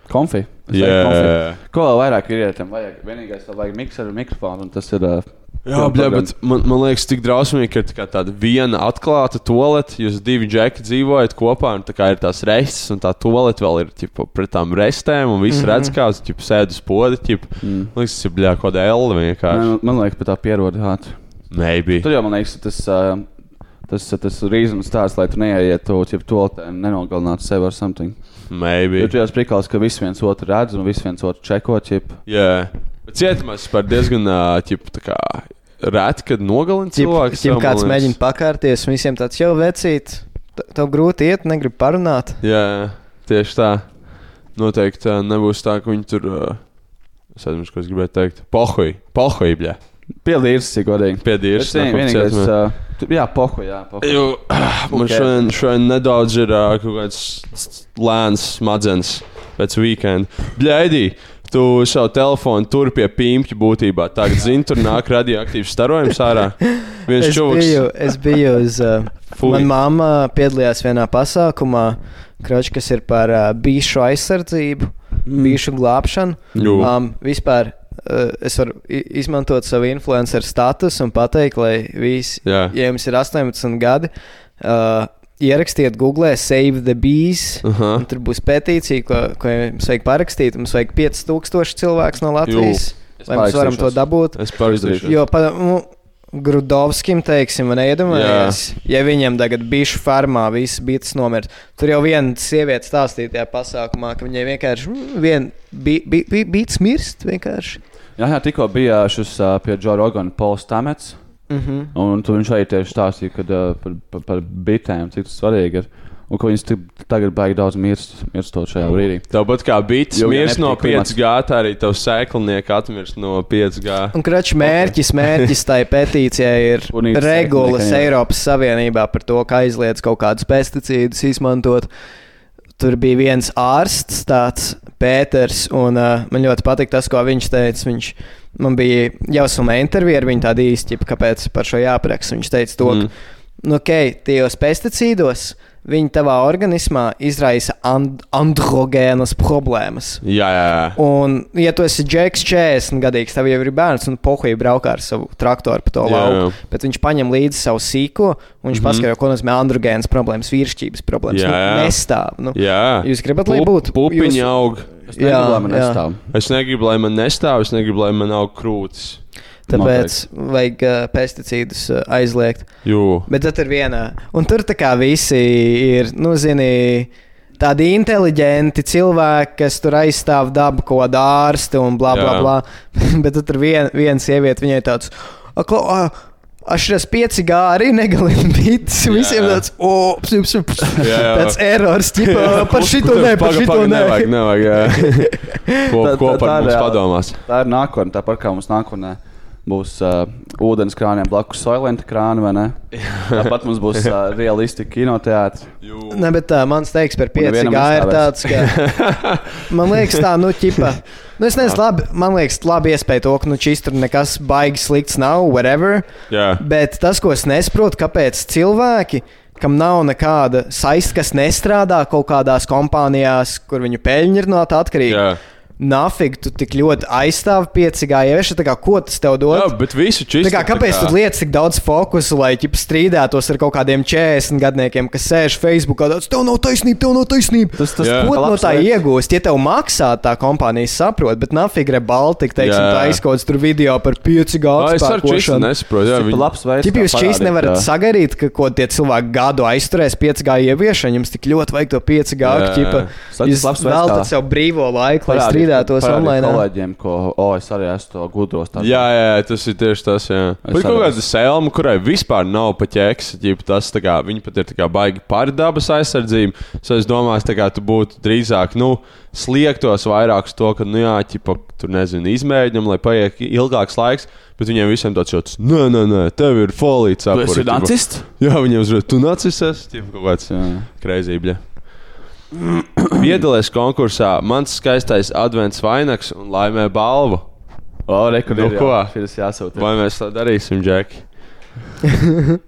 Konfi. Teiktu, konfi. Ko vēl vairāk ir? Vajag, vienīgais, vēl vajag mikseru un mikrofonu, un tas ir. Uh, Jā, programma. bet man, man liekas, tik drausmīgi, ka ir tā tāda viena atklāta tolete. Jūs divi džeki dzīvojat kopā, un tā kā ir tās reizes, un tā tolete vēl ir ķipa, pret tām reizēm, un viss mm -hmm. redz, kā tas sēž uz poda. Ķipa. Mm. Man liekas, tas ir bļā, kaut kāda elva vienkārši. Man, man liekas, pēc tā pierod ātri. Maybe. Tur jau man liekas, tas. Uh, Tas ir tas reizes tāds, lai tu neietu to jau to un nenogalinātu sevi ar something. Maybe. Jo tu jau sprikals, ka visi viens otru redz un visi viens otru čeko čip. Jā, bet cietumās par diezgan ķip, tā kā reti, kad nogalina Ķip, cilvēku. ķip kāds mēģina pakārties, un visiem tāds jau vecīt. Tev grūti iet, negrib parunāt. Jā, tieši tā. Noteikti nebūs tā, ka viņi tur. Es atceros, ko es gribēju teikt. Pohuj, pohuj, bļā. Piedīrs, cik godīgi. Piedīrs. Vienīgais, uh, jā, pohu, jā, pohu. Jo, man Ok. šodien, šodien nedaudz ir uh, kaut kāds lēns smadzenes pēc weekenda. Bļaidī, tu savu telefonu tur pie pīmpļa būtībā. Tagad zini, tur nāk radioaktīvs starojums ārā. Viens Es čūlis. biju, es biju uz. Uh. Manā mamma piedalījās vienā pasākumā, kroč, kas ir par uh, bīšu aizsardzību, mm. bīšu glābšanu. Um, vispār uh, es varu izmantot savu influenceru statusu un pateikt, lai visi, Jā. ja jums ir 18 gadi, uh, ierakstiet Google Save the Bees. Aha. un Tur būs petīcija, ko, ko jums vajag parakstīt. Mums vajag 5000 cilvēku no Latvijas, Es lai mēs varam to dabūt. Es parakstīšu. Jo pa, nu, Grudovskim, teiksim, man iedomājies, ja viņam tagad bija farmā, viss bija tas nomirt. Tur jau viena sieviete stāstīja tajā pasākumā, ka viņai vienkārši mm, vien bi- bi- bi- bīts mirst. Vienkārši. Jā, jā, tikko bija šis uh, pie Džona Rogana Pols Tamets. Mm -hmm. Un viņš arī tieši stāstīja kad, uh, par, par, par bitēm, cik tas svarīgi ir. Un ka viņas tagad baigi daudz mirst, mirstot šajā brīdī. Tāpat kā bits Jo, ja mirs no nepatīk klimats. 5G, tā arī tavs sēklinieks atmirst no 5G. Un kračs mērķis, mērķis tai petīcijai ir regulas. Eiropas Savienībā par to, ka aizliedz kaut kādus pesticīdus izmantot. Tur bija viens ārsts, tāds Pēters, un uh, man ļoti patīk tas, ko viņš teica. Viņš, man bija jāsumē intervija ar viņu tādu īsti, kāpēc par šo jāapraksta. Viņš teica to, Mm. ka, nu, ok, tajos pesticīdos viņi tavā organismā izraisa and androgēnas problēmas. Jā, jā, jā. Un, ja tu esi Džeks, 40 gadīgs, tev jau ir bērns, un pohuļi braukā ar savu traktoru pa to Jā, lauku. jā. Bet viņš paņem līdzi savu sīko, un viņš mm. -hmm. paskaidro, ko nozīmē androgēnas problēmas, vīrišķības problēmas. Jā, jā. Nu, nestāv. Nu, jā. Jūs gribat, lai būtu Pupiņi jūs- aug. Es negribu, lai man jā. nestāv. Es negribu, lai man nestāv, es negribu, lai man aug krūtis. Tāpēc vajag uh, pesticīdus uh, aizliegt. Jū. Bet tad ir viena. Un tur tā kā visi ir, nu, zini, tādi inteliģenti cilvēki, kas tur aizstāv dabu, ko dārsti un bla bla Jā. bla. Bet tad ir vien, viena sieviete, viņai tāds. "Akla- a, Ašras pieci gāri, negalina bites. Visiem tāds, o, psi, psi, psi. Jā, jā. tāds erors, ķipa, par šito nē, par šito nē. Nevajag, nevajag, jā. ko, Tā- ko tā- par tā ir mums padomās? Tā ir nākotnē, tāpat kā mums nākotnē būs uh, ūdens krāniem blakus soilenta krāni, vai ne? Tāpat mums būs uh, realistiski kinoteātris. Nē, bet tā, mans teiks par pieci nevienam gāri ir tāds, ka. Man liekas, tā, nu, ķipa. Nu, es nezinu, labi, man liekas, labi iespēja to, ka, nu, šis tur nekas baigi slikts nav, whatever. Jā. Bet tas, ko es nesaprotu, kāpēc cilvēki, kam nav nekāda saistība, kas nestrādā kaut kādās kompānijās, kur viņu peļņa ir no tā atkarīga. Jā. Nafig, tu tik ļoti aizstāvi piecigā ieviešanu, tā kā ko tas tev dod? Jā, bet visu čist. Tā kā, kāpēc tu lietas tik daudz fokusu, lai ķip, strīdētos ar kaut kādiem 40 gadniekiem, kas sēž Facebook, tāds tev nav taisnība, tev nav taisnība. Tas- tas. Ko no tā veids. iegūst? Ja tev maksā tā kompānija, saprot, bet nafigre Baltika, teiksim, Jā. tā aizkodas tur video par 5 Jā, es ar čistu gadu. nesaprotu. Jā, viņi... labs veids. Ķip kā jūs šīs nevarat jā. sagaidīt, ka ko tie cilvēki gadu aizturēs 5 gāju ieviešanu, jums tik ļoti vajag to 5 gāju Jā, ķipa. Jūs labs veids, veltat kā sev brīvo laiku, lai Parādīt- parādīt online. kolēģiem, ko, o, es arī esmu to gudros. tāds. Jā, jā, tas ir tieši tas. Bet kaut kāda sēlma, kurai vispār nav pa ķēks, ja tas kā, viņi pat ir baigi par dabas aizsardzību. So es domāju, kā tu būtu drīzāk, nu, sliektos vairāk uz to, ka, nu, jā, ķipa, tur nezinu, izmēģinam, lai paiet ilgāks laiks. Bet viņiem visiem tāds jūtas, nē, nē, nē, tev ir folīts Tu esi nacists? Jā, viņiem uzreiz, tu nacists esi. Kaut kāds Jā. kreizībļa. Piedalies konkursā, mans skaistais advents vainags un laimē balvu. O, rekur, Nu, ir, ko? Šis jāsūta. Vai mēs tā darīsim, Džeki?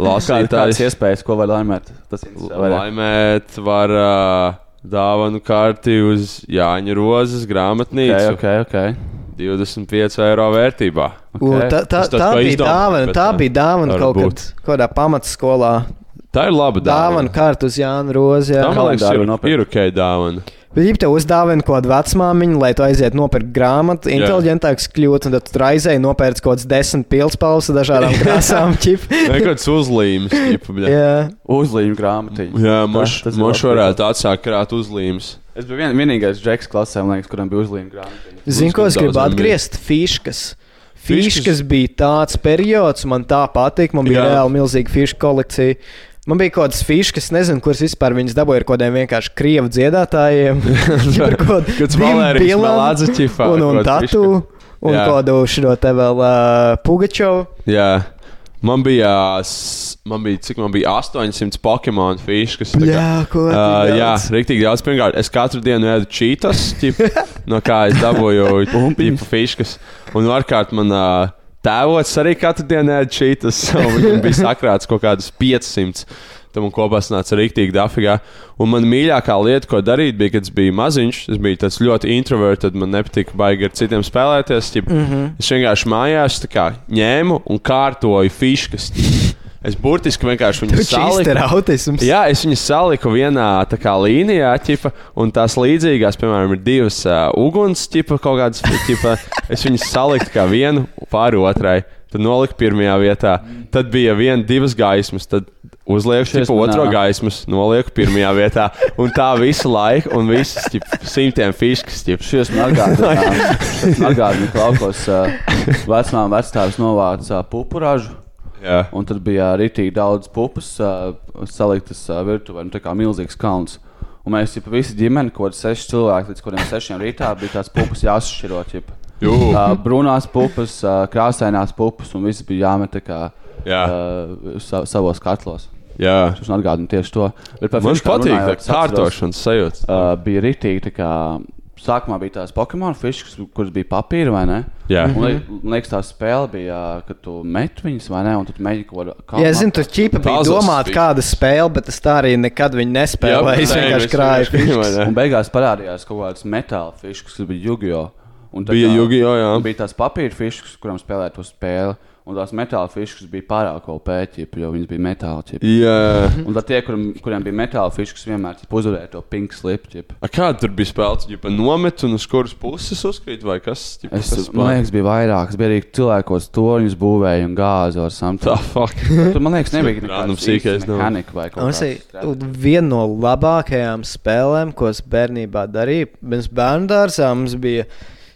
Lasītājs iespējas, ko var laimēt? Tas ne? laimēt var uh, dāvanu karti uz Jāņa Rozes grāmatnīcu. Ok, ok, ok. 25 eiro vērtībā. U, Ok. tā, tā, tā ko bija dāvana. bet, Tā bija dāvana var kaut kad būt. kādā pamatskolā. Tā ir laba Dāvana dāvana. kārta uz Jānu Rozi. jā. Tā man liekas, ir, nopirkt. ir ok dāvana. Bet, ja tev uzdāvina kaut kādu vecmāmiņu, lai tu aizietu nopirkt grāmatu, inteliģentāks kļūt, un tad tu tur aizēji nopērc kaut kādas desmit pilspēles ar dažādām krāsām. ķip. Nekāds uzlīmes. Jā, Uzlīju grāmatiņu. Jā, Tā- moš, varētu atsākt krāt uzlīmes. Es biju vien, vienīgais džeks klasē, man liekas, kuram bija uzlīju grāmatiņa. Zinu, ko es gribu atgriezt. Fiškas. Fiškas- Fiškas bija tāds periods, man tā patīk. Man bija Jā. reāli milzīga fišu kolekcija. Man bija kaut kādas fiškas, nezinu, kuras vispār viņas dabūja ar kaut kādiem vienkārši krievu dziedātājiem. Tur kaut Kāds Valērijas bilām Melādze ķifā, Un, un kaut tatu. Un Jā. kādu šo te vēl uh, Pugačovu. Jā. Man bija, man bija, cik man bija 800 Pokemon fiškas. tā kā- Jā, ko tik Uh, jā, rīktīgi daudz. Pirmkārt, es katru dienu ēdu čītas, ķip, no kā es dabūju ķipa fiškas. Un otrkārt, man uh, tēvots arī katru dienu ēda un Viņam bija sakrāts kaut kādas 500. Tam kopā sanāca rīktīgi dafigā. Un man mīļākā lieta, ko darīt, bija, kad es biju maziņš. Es biju tāds ļoti introverts, tad man nepatika baigi ar citiem spēlēties. Ķip, mm -hmm. Es vienkārši mājās kā, ņēmu un kārtoju fiškas. Es burtiski vienkārši viņu saliku. Jā, es viņus saliku vienā tā kā, līnijā, ķipa, un tās līdzīgās, piemēram, ir divas uh, uguns, ķipa, kaut kādas. Ķipa, es viņus saliku kā vienu pāri otrai. Tad noliku pirmajā vietā. Tad bija viena, divas gaismas. Tad uzlieku man otro nāk. gaismas, nolieku pirmajā vietā. Un tā visu laiku, un visas ķipa, simtiem fiškas. ķipa. Šis man atgādina, ka laukos uh, vecmām vecstāvis novāca uh, pupuražu. Jā. Un tad bija rītīgi daudz pupas uh, saliktas uh, virtuvē, nu, tā kā milzīgs kalns. Un mēs jau visi ģimeni, kaut kādi seši cilvēki, līdz kuriem sešiem rītā bija tās pupas jāsašķirot. Jū. Uh, brūnās pupas, uh, krāsainās pupas, un viss bija jāmet kā, Jā. uh, sa savos katlos. Jā. Tas atgādina tieši to. Bet Man patīk tā kārtošanas sajūta. Uh, bija rītīgi, kā sākumā bija tās Pokemon fiškas, kuras bija papīra vai ne? Jā. Un, li- Man liekas, tā spēle bija, ka tu met viņas vai ne, un tu mēģini kaut ko Jā, es zinu, tur ķīpa bija domāta kāda spēle, bet es tā arī nekad viņu nespēlēju. Es vienkārši es krāju ne? Un beigās parādījās kaut kādas metāla fiškas, kas bija Jugio. Un tā Bija Yu-Gi-Oh, jā. Bija tās papīra fiškas, kurām spēlēja to spēli. Un tās metāla fiškas bija pārāk opēķi, jo viņas bija metāla ķipa. Jā. Un tad tie, kuriem, kuriem bija metāla fiškas, vienmēr uzvarēja to pink slip. Ķipa. A, Kāda tur bija spēle? Viņa nomet un uz kuras puses uzkrīt, vai kas? Ģipa, Es kas man liekas, bija vairākas. Bija arī cilvēkos toņus būvēja un gāzi ar samtu. fuck. Tur man liekas, nebija Random nekāds sīkais īsts nav. mehanika vai kaut kas ir viena no labākajām spēlēm, ko es bērnībā darīju. Mēs bērnu dārzā mums bija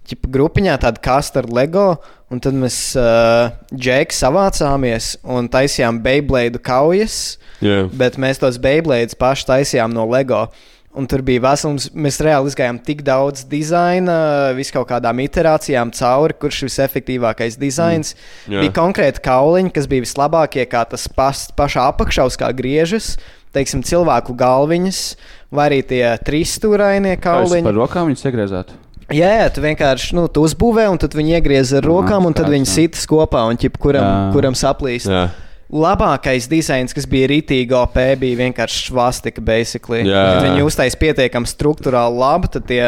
ķipa, grupiņā tāda kasta ar LEGO, un tad mēs uh, džeki savācāmies un taisījām Beyblade kaujas, Jā. bet mēs tos Beyblades paši taisījām no LEGO. Un tur bija vesels, mēs reāli izgājām tik daudz dizaina, vis kaut kādām iterācijām cauri, kurš ir visefektīvākais dizains. Mm. Bija konkrēti kauliņi, kas bija vislabākie, kā tas pas, pašā apakšā, uz kā griežas, teiksim, cilvēku galviņas, vai arī tie trīsstūrainie kauliņi. par rokām viņus iegriezāt. Jā, jā, tu vienkārši nu, tu uzbūvē, un tad viņi iegriez ar rokām, un tad viņi jā. sitas kopā, un ķip, kuram, Jā. kuram saplīst. Jā. Labākais dizains, kas bija rītīgi OP, bija vienkārši svastika. basically. Jā. Kad viņi uztaisīja pietiekami struktūrāli labi, tad tie,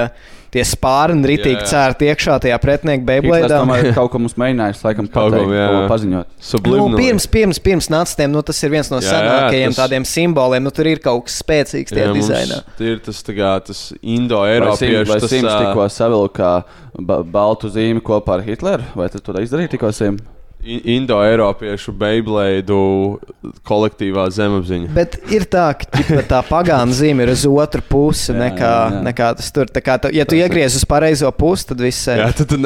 tie spārni rītīgi Jā. cērt iekšā tajā pretinieka tomēr kaut ko mums mēģinājis, laikam, pateikt, jā. kaut ko paziņot. Nu, Subliminal. pirms, pirms, pirms nacistiem, nu, tas ir viens no Jā, jā, senākajiem tas- tādiem simboliem. Nu, tur ir kaut kas spēcīgs tajā mums dizainā. Ir tas, kā, tas indo-eiropiešu Sims tas, Sims ā, tikko savilka ba baltu zīmi kopā ar Hitleru? Vai tu to izdarīji tikko Sims? Indo-eiropiešu Beyblade kolektīvā zemapziņa. Bet ir tā, ka ķipa, tā pagāna zīme ir uz otru pusi Jā, nekā, jā, jā. nekā tas tur. Tā kā tu, ja tu iegriez uz pareizo pusi, tad viss Jā, ir. tad tu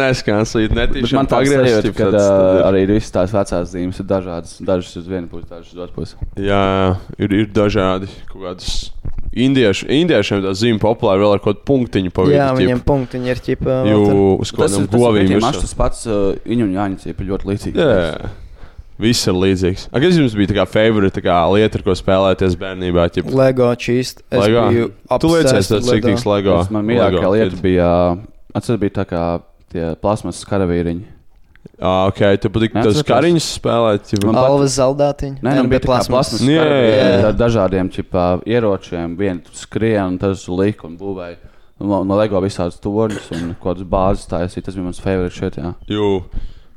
Netīši man sajūta, ģip, ka arī visas tās vecās zīmes ir dažādas. Dažas uz vienu pusi, dažas uz otru pusi. Jā, ir, ir dažādi kaut kādas. Indiešu, indiešiem tā zīme populāra vēl ar kaut kādu punktiņu pa vidu. Jā, viņiem punktiņi ir ķipa. Jū, uz ir kādām govīm. tas, tas pats uh, un Jāņa cīpa ļoti līdzīgs. Jā, viss ir līdzīgs. A, kas jums bija tā kā favorite tā kā lieta, ar ko spēlēties bērnībā? Ķip? Lego čīst. Es Lego? biju Tu liecies tāds ciktīgs Lego. Man mīļākā lieta bija, atceros, bija tā kā tie plasmas karavīriņi. Ā, ok, tu patīk Nē, tos atceros. kariņus spēlēt. Ķip. Man pat- Alvas zaldātiņa. Nē, nu, bija plasmas. plasmas Jā, jā, jā. Ar dažādiem ķipā, ieročiem. Vienu skrien, un tas lika un būvēja. No, no LEGO visādas torņus un kaut kādas bāzes taisīja. Tas bija mans favorīts šeit. Jā. Jū,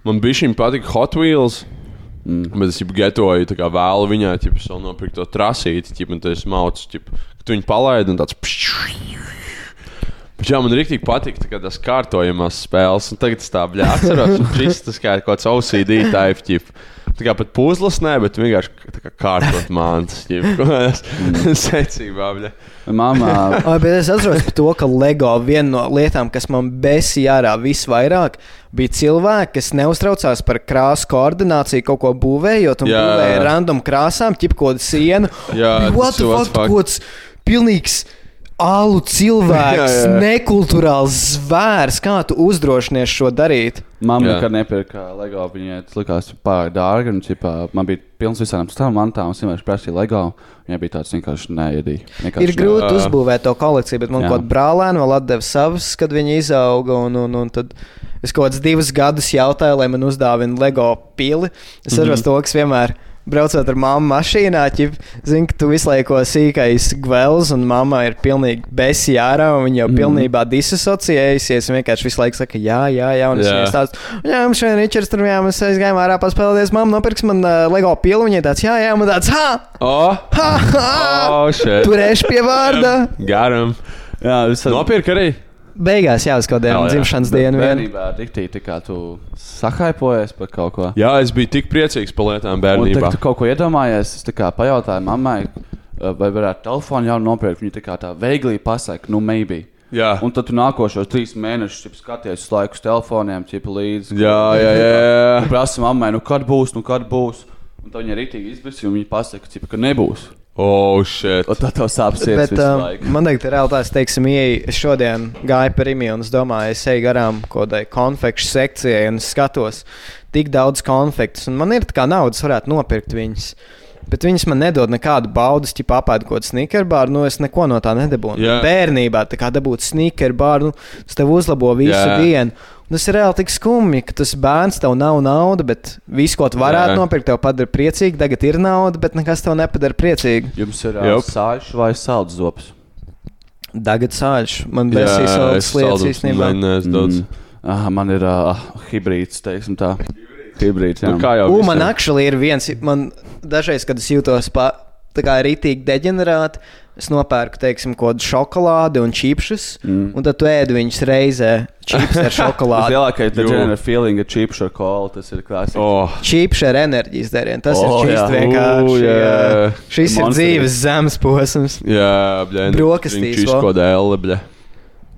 man bija šī patīk Hot Wheels. Mm. Bet es jau getoju, tā kā vēlu viņai, ja es vēl nopirku to trasīti, ķip, un tas mauts, ka tu viņu palaidi un tāds. Bet jā, man rīktīgi patīk kā tās kārtojamās spēles, un tagad es tā bļā atceros, un šis tas kā kaut kāds OCD type, ķip. Tā kā pat puzles, nē, bet vienkārši tā kā kārtot māntas, ķip. Secībā, bļā. Mamā, Ai, bet es atceros par to, ka LEGO viena no lietām, kas man besīja ārā visvairāk, bija cilvēki, kas neuztraucās par krāsu koordināciju, kaut ko būvējot un Jā. būvēja random krāsām, ķip kaut kādu sienu. Jā, What tas fuck. kaut kāds pilnīgs. Alu cilvēks, Jā, jā. nekulturāls zvērs. Kā tu uzdrošinies šo darīt? Jā. nekad nepirka LEGO. Viņai tas likās pārāk dārgi. Un, ķipā, man bija pilns visām tām mantām, un es vienkārši prasīju LEGO. Viņai bija tāds vienkārši neēdīgi. Ir grūti Jā. uzbūvēt to kolekciju, bet man kaut kāda brālēna vēl atdeva savas, kad viņi izauga. Un, un, un tad es kaut kādus divus gadus jautāju, lai man uzdāvina LEGO pili. Es atceros to, kas vienmēr. Braucot ar mammu mašīnā, ķip, zinu, ka tu visu laiku sīkais gvēls, un mamma ir pilnīgi besi ārā, un viņa jau mm. Pilnībā disasociējusies. un Vienkārši visu laiku saka, jā, jā, jā, un es viņai stāstu, jā, mums šodien Ričards tur, jā, mēs aizgājām ārā paspēlēties, mamma nopirks man uh, LEGO pili, viņai tāds, jā, jā, man tāds, ha, Oh, ha, ha, oh, shit. turēšu pie vārda. Garam. Jā, tas Nopirka arī. Beigās jau uz kaut kādiem Hell, jā. dzimšanas dienu. vien. Bērnībā tā kā tu sahaipojies par kaut ko. Jā, es biju tik priecīgs par lietām Un bērnībā. tad tu kaut ko iedomājies. Es kā pajautāju mammai, uh, vai varētu telefonu jau nopirkt. Viņa tā kā tā veiglī pasaka, nu, maybe. Jā, Un tad tu nākošos trīs mēnešus ķip, skaties uz laiku uz telefoniem, ķip līdzi. jā, jā. jā. Un prasa mammai, nu kad būs, nu kad būs. Un tad viņa arī tīk izbērsīja, un viņa pasaka, ķip, ka nebūs. Oh, shit. Un tad tev sāp sirds Bet, um, laiku. man liekas, ir realitāte, teiksim, ieeja. Es šodien gāju par imiju, un es domāju, es eju garām kaut kādai konfekšu sekcijai, un es skatos tik daudz konfektus, un man ir tā kā naudas, varētu nopirkt viņas. Bet viņas man nedod nekādu baudu, ja apēdu kaut kādu snickerbāru. Nu, es neko no tā nedabūju. Jā. Bērnībā tā kā dabūt snickerbāru, nu, tas tev uzlabo visu Jā. dienu. Tas ir reāli tik skumji, ka tas bērns tev nav nauda, bet viss, ko tu varētu Jā. nopirkt, tev padara priecīgu. Tagad ir nauda, bet nekas tev nepadara priecīgu. Jums ir uh, sāļš vai sāls zops? Tagad sāļš. Man besīs savas lietas īstenībā. Nē, es daudz. Ah, man ir uh, hibrīds, teiksim tā. Hibrīds, jā. Nu, kā jau U, visiem. man actually ir viens, man dažreiz, kad es jūtos pa, tā kā rītīgi deģenerāti, es nopērku, teiksim, kaut kādu šokolādi un čipšus, mm. un tad tu ēdi viņus reizē čips ar šokolādi. Lielākais Jū. degenerate feeling ir cheap ar kolu. Tas ir klasisks. Oh, Čipši ar enerģijas dērienu. Tas O, ir čīsti vienkārši. U, jā. Šis ir Monster. dzīves zemes posms. jā, bļā. Brokastīs Viņš vēl. izkoda elle, bļā.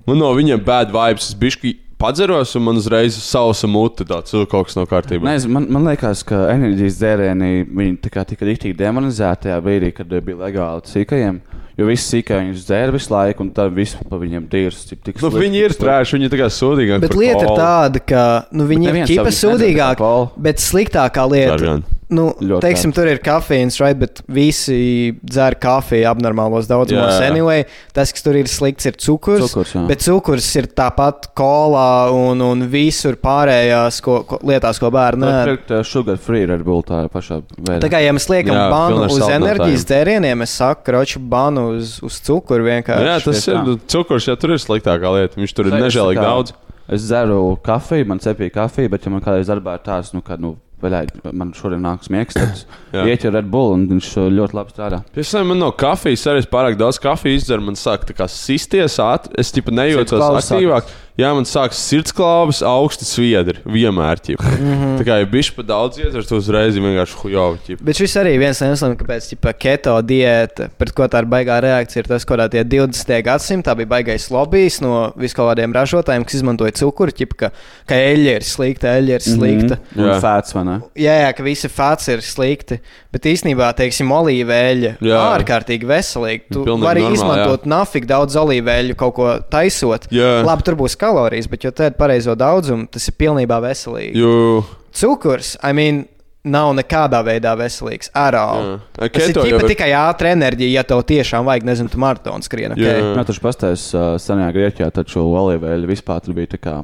Man no viņiem bad vibes. Es bišķi padzeros, un man uzreiz sausa mute. Tāds "Ugh, kaut kas nav kārtībā. Nezinu, man, man liekas, ka enerģijas dzērieni tika rīktīgi demonizēti tajā brīdī, kad bija legāli sīkajiem. Jo visi sīkāji viņus dzēra visu laiku, un tad viss pa viņiem tīrs. cik tik Nu, slikti, viņi ir cik trēši, viņi ir tā kā sūdīgi. Bet lieta ir tāda, ka nu, viņi ir ķipa sūdīgāki, kolu. bet sliktākā lieta. Nu, Ļoti teiksim, tur ir kafīns, right, bet visi dzer kafiju abnormālos daudzumos. Jā. Anyway, tas, kas tur ir slikts, ir cukurs. Cukurs, jā. bet cukurs ir tāpat kolā un, un visur pārējās ko, ko, lietās, ko bērni Tā ēd. ir sugar free Red Bull tā pašā veidā. Tā kā ja mēs liekam Jā, banu uz enerģijas dzērieniem, es saku, kroču banu uz, uz cukuru vienkārši. Jā, tas ir nu, cukurs, ja tur ir sliktākā lieta. Viņš tur ir nežēlīgi daudz. Es dzeru kafiju, man cepīja kafiju, bet, ja man kādreiz darbā ir tāds, nu, ka, nu, veļai, man šodien nāks miegs, tad ieķer Red Bull un viņš uh, ļoti labi strādā. Es nezinu, man no kafijas arī pārāk daudz kafijas izdzeru. Man sāk tā kā sisties, ātri. Es tipa nejūtos aktīvāk. Jā, man sākas sirdsklāvas, augsti sviedri. Vienmēr. ķipa. Mhm. Tā kā ja bišķi pa daudz iedzeru, tu uzreiz ir vienkārši hujovi. Bet šis arī viens no iemesliem, kāpēc ķipa, keto diēta, pret ko tā ir baigā reakcija, ir tas, ka tie 20. gadsimtā bija baigais lobbyis no viskādiem ražotājiem, kas izmantoja cukuru, ķipa, ka, ka eļļa ir slikta, eļļa ir slikta. Mm -hmm. Fēts? Jā, jā, ka visi fats ir slikti, bet īstenībā, teiksim, olīveļa ir ārkārtīgi veselīga. Tu vari normāli, izmantot nafik daudz olīveļu, kaut ko taisot. Jā. Labi, tur būs kalorijas, bet, ja tu ēd pareizo daudzumu, tas ir pilnībā veselīgi. Jo, Cukurs, I mean, nav nekādā veidā veselīgs. Arā. Jā. Tas ir ķipa ir- tikai ātrā enerģija, ja tev tiešām vajag, nezinu, tu maratonu skrieni. Okay? Jā. Jā, taču pastāvēs uh, senajā Grieķijā, taču olīveļa vispār bija tā kā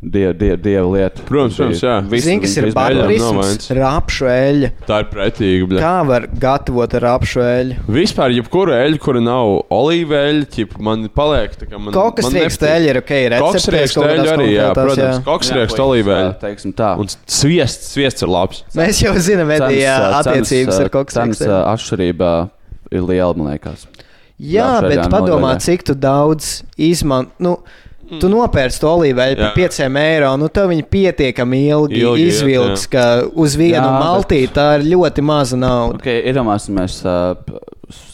die, die, dieva lieta. Protams, protams, jā. Zini, kas ir vainas. Rapšu eļļa. tā ir pretīga. bļa. Kā var gatavot rapšu eļļu? Vispār, jebkura eļļa, kura nav olīveļa, ķip, man paliek tā, ka man. Kaut kas man rieksta eļļa ir ok, Koks receptēs rieksta eļļa arī, jā, protams. Jā, rieksta tā, Teiksim tā. Un sviests, sviests ir labs. Mēs jau zinām, Edija, uh, attiecības ar koks Cenas riekstiem. uh, atšķirība ir liela, man liekas. Jā, bet padomā, cik tu daudz izmanto. Nu, Tu nopērci to olīveļu par Mm. Jā. 5 eiro, nu tev viņa pietiekami ilgi, Ilgi ilgi iet, izvilks, ka uz vienu Jā, bet- maltīti tā ir ļoti maza nauda. Okay, Iedomāsimies, uh,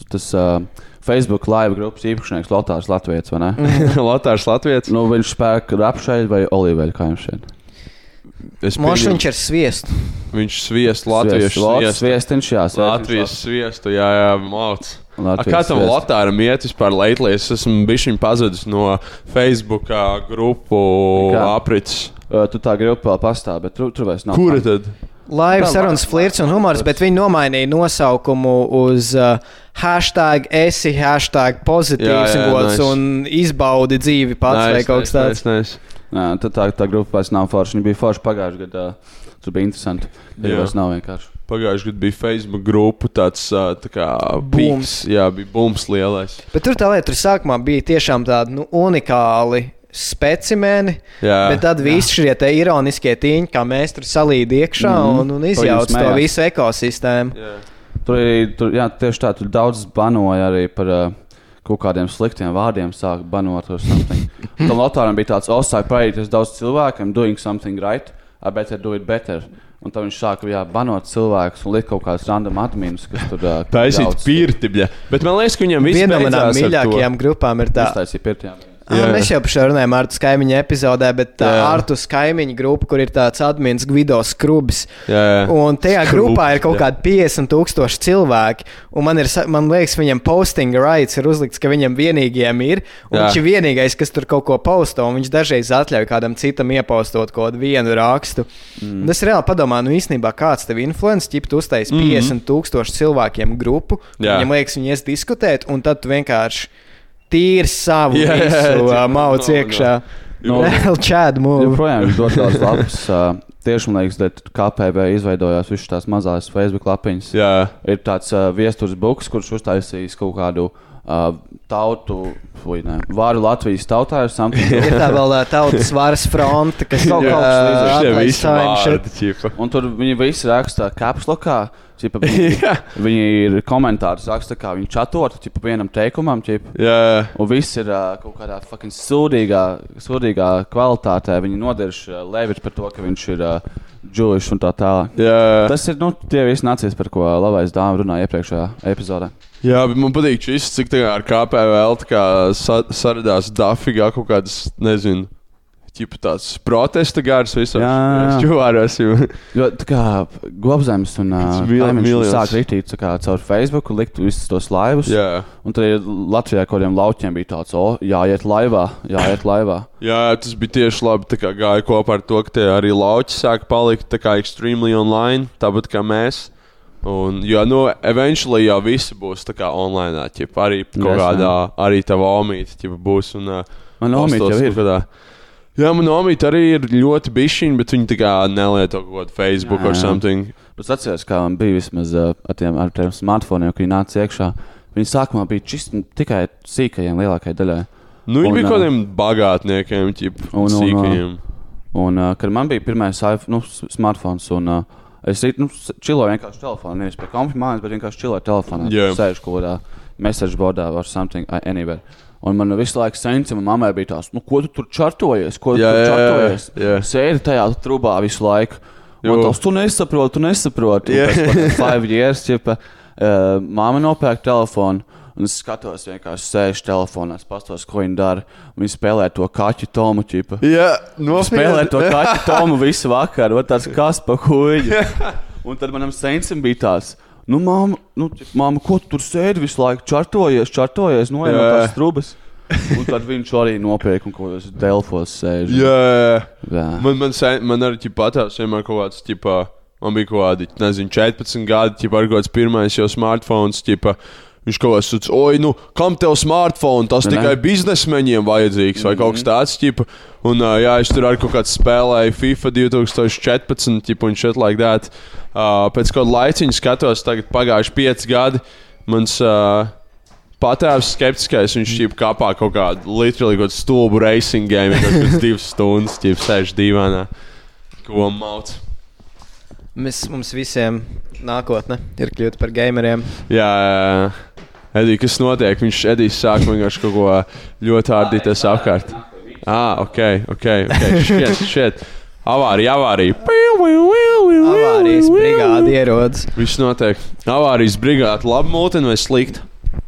tas uh, Facebook live grupas īpašnieks Lotārs Latvijas, vai ne? Latvijas Latvijas. nu, viņš spēk rapšēļu vai olīveļu, kā jums šeit? Mošs viņš ir sviests. Viņš sviest Latvijas Latvijas sviestu. sviestiņš, jā. Latvijas sviestu, jā, jā, māc. Kā tam. Latvijam iet vispār lately? Es esmu bijis pazudis no Facebook grupu aprits. Uh, tu tā grupa vēl pastāv, bet tur, tur vairs nav. Kura tad? Laiva Tā, sarunas, flirts un humors, bet viņi nomainīja nosaukumu uz uh, hashtag esi, hashtag pozitīvs Jā, jā, gods nice. un izbaudi dzīvi pats vai kaut kas tāds. Nice, Jā, tad tā, tā grupa vairs nav forša. Viņa bija forša pagājušajā gadā. Tur bija interesanti. Jā, tas nav vienkārši. Pagājušajā gadā bija Facebook grupa, tāds tā kā Bums. bums. Jā, bija bums lielais. Bet tur tā lieta, tur sākumā bija tiešām tādi nu, unikāli specimeni, Jā, bet tad visi šie ironiskie tīņi, kā mēs tur salīdām iekšā Mhm. un, un Ko izjauc jūs to smējās? visu ekosistēmu. jā. Tur arī tur, jā, tieši tā, tur daudz banoja arī par uh, kaut kādiem sliktiem vārdiem, sāk banot ar something. Tam Lotāram bija tāds osai paīties daudz cilvēkiem, doing something right, I better do it better. Un tad viņš sāka jā, banot cilvēkus un likt kaut kādus random adminus, kas tur uh, Taisīt daudz- pirti, bet man liekas, ka viņam viss Viena no mīļākajām grupām ir tā. Uztaisīja pirtiem. Jā, Jā. mēs jau par šo runājām ar kaimiņu epizodē, bet tā Jā. Artus kaimiņu grupa, kur ir tāds admins Gvido Skrubs. Jā, jā. Un tajā Skrubs, grupā ir kaut jā. kādi 50,000 cilvēki. Un man, ir, man liekas, viņam posting rights ir uzlikts, ka viņam vienīgajam ir. Un viņš ir vienīgais, kas tur kaut ko posto. Un viņš dažreiz atļauj kādam citam iepostot kaut kādu vienu rakstu. Mm. Es reāli padomāju, nu īstenībā kāds tev influences, ķip, tu uztaisīji Mhm. 50,000 cilvēkiem grupu. Jā. Viņam liekas, viņi ies diskutēt, un tad tu vienkārši tīri savu Jā, visu jā, uh, mauc no, iekšā. No. Čādu mūžu. Joprojām ir ļoti daudz lapas. Uh, tieši man liekas, ka KPV izveidojās visas tās mazās Facebook lapiņas. jā. Ir tāds uh, viestures buks, kurš uztaisījis kaut kādu uh, tautu, vai ne, varu Latvijas tautā ir something. Ir tā vēl ā, tautas varas fronte, kas Kaut ā, kas līdzīgs. Šie atlaist visi time shit. vārdi, ķipa. Un tur viņi visi raksta kapslokā. Čipa, viņi, viņi ir komentārus raksta, kā viņi čatot, čipa vienam teikumam, čipa, Jā, jā. un viss ir uh, kaut kādā fucking sūdīgā, sūdīgā kvalitātē. Viņi nodirž uh, Levičs par to, ka viņš ir uh, Jewish un tā tālāk. jā. Tas ir nu, tie visi nācies, par ko labais dāmas runāja iepriekšējā epizodē. Jā, bet man patīk šis, cik tā kā ar KPVL tā kā sa saradās dafigā kaut kādas, nezinu, ķipa tāds protesta gars jā. Čuvāros, jo. Tā kā Globzems un miljons. sāk rītīt caur Facebook, likt visus tos laivus. Jā. Un tad Latvijā kaut kādiem lauķiem bija tāds, o, jāiet laivā, jāiet laivā. Jā, tas bija tieši labi. Tā kā gāja kopā ar to, ka tie arī lauķi sāk palikt tā kā extremely online, tāpat kā mēs. Un, jo, nu, eventually jau visi būs tā kā online, ķip, arī kaut Yes, kādā, arī tava omīte, būs. Un, uh, Man omīte jau ir. Kādā. Jā, man omīte arī ir ļoti bišķiņa, bet viņi tā kā nelieto kaut kādu Facebook Jā, or jā. something. Es atceros, kā man bija vismaz uh, ar tiem, ar tiem smartphoniem, kad viņi nāca iekšā. Viņi sākumā bija čist, tikai sīkajiem lielākajai daļai. Nu, viņi Un, bija kaut kādiem bagātniekiem, ķip, Un- un, sīkajiem. Un, uh, kad man bija pirmais nu, s- smartphones, un uh, es nu, čiloju vienkārši telefonā, nevis pie kompānijas bet vienkārši čiloju telefonā. Jā. Sēžu kaut kādā message boardā vai something, anywhere. Un man visu laiku sensi, man mammai bija tās, nu, ko tu tur čartojies, ko tu Jā, tur jā, jā, čartojies. jā. Sēdi tajā trubā visu laiku. Un tas tu nesaproti, tu nesaproti. Jā. Pēc tam five years, ķipa, uh, mamma nopērk telefonu. Un es skatos, vienkārši sēžu telefonā, es pastos, ko viņi dara. un Viņi spēlē to kaķu tomu čipu. Jā, Spēlē nopietni. to kaķu tomu visu vakaru, vai tāds kas pa huīņu. Un tad manam sensim bija tāds. Nu, māma, nu, māma, ko tu tur sēdi visu laiku? Čartojies, čartojies, no Jā. tās strūbas. Un tad viņš arī nopirka kaut kādos Delfos sēž. Jā, jā. Jā. Man, man, sen, man arī patās vienmēr kaut kāds, ķipā, man bija kaut kādi, nezinu, 14 gadi, ķip, ar kaut kāds pirmais jau smartphones, ķipā. Viņš kaut kāds tāds, oi, nu, kam tev smartphone? Tas Ne, ne. tikai biznesmeņiem vajadzīgs, vai kaut kas tāds, ķipa. Un, uh, jā, es tur arī kaut kāds spēlēju FIFA 2014, ķipa, un šeit like that. Uh, pēc kāda laiciņa skatos, tagad pagājuši 5 gadi. Mans uh, patēvs skeptiskais, viņš šķīpa kāpā kaut kādu literally kaut stulbu racing game, kaut kādas divas stundas, ķīpa sēž divānā. Ko mauc? Mēs, mums visiem nākotne ir kļūt par gameriem. Jā, jā, jā. Edija, kas notiek? Viņš Edijs sāk vienkārši kaut ko ļoti ārdīties apkārt. Ah, ok, ok, ok. Šķiet, šķiet. Avārija, avārija. Avārijas brigāde ierodas. Viss notiek. Avārijas brigāde, labi mūteni vai slikti?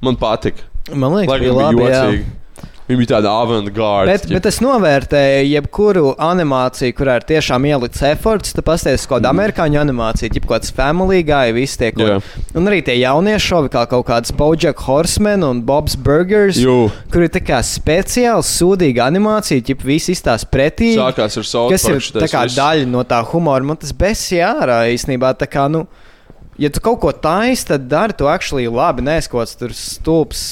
Man patika. Man liekas, Lai bija labi. jā. Viņa bija tāda avant-garde. Bet, bet es novērtēju, jebkuru animāciju, kurā ir tiešām ielikts efforts. Tad pasties, kāda amerikāņu animācija, jau kāds family guy, visi tie kaut Un arī tie jaunie šovi, kā kaut kāds Bojack Horseman un Bob's Burgers, Jū. kur ir tā kā speciāli sūdīga animācija, ja visi izstāsta pretī. Sākās ar South Kas ir tā kā viss. daļa no tā humora. Man tas besī ārā īstenībā. tā Kā, nu, ja tu kaut ko taisi, tad dari to actually labi. Nē, kaut kāds tur stulbs.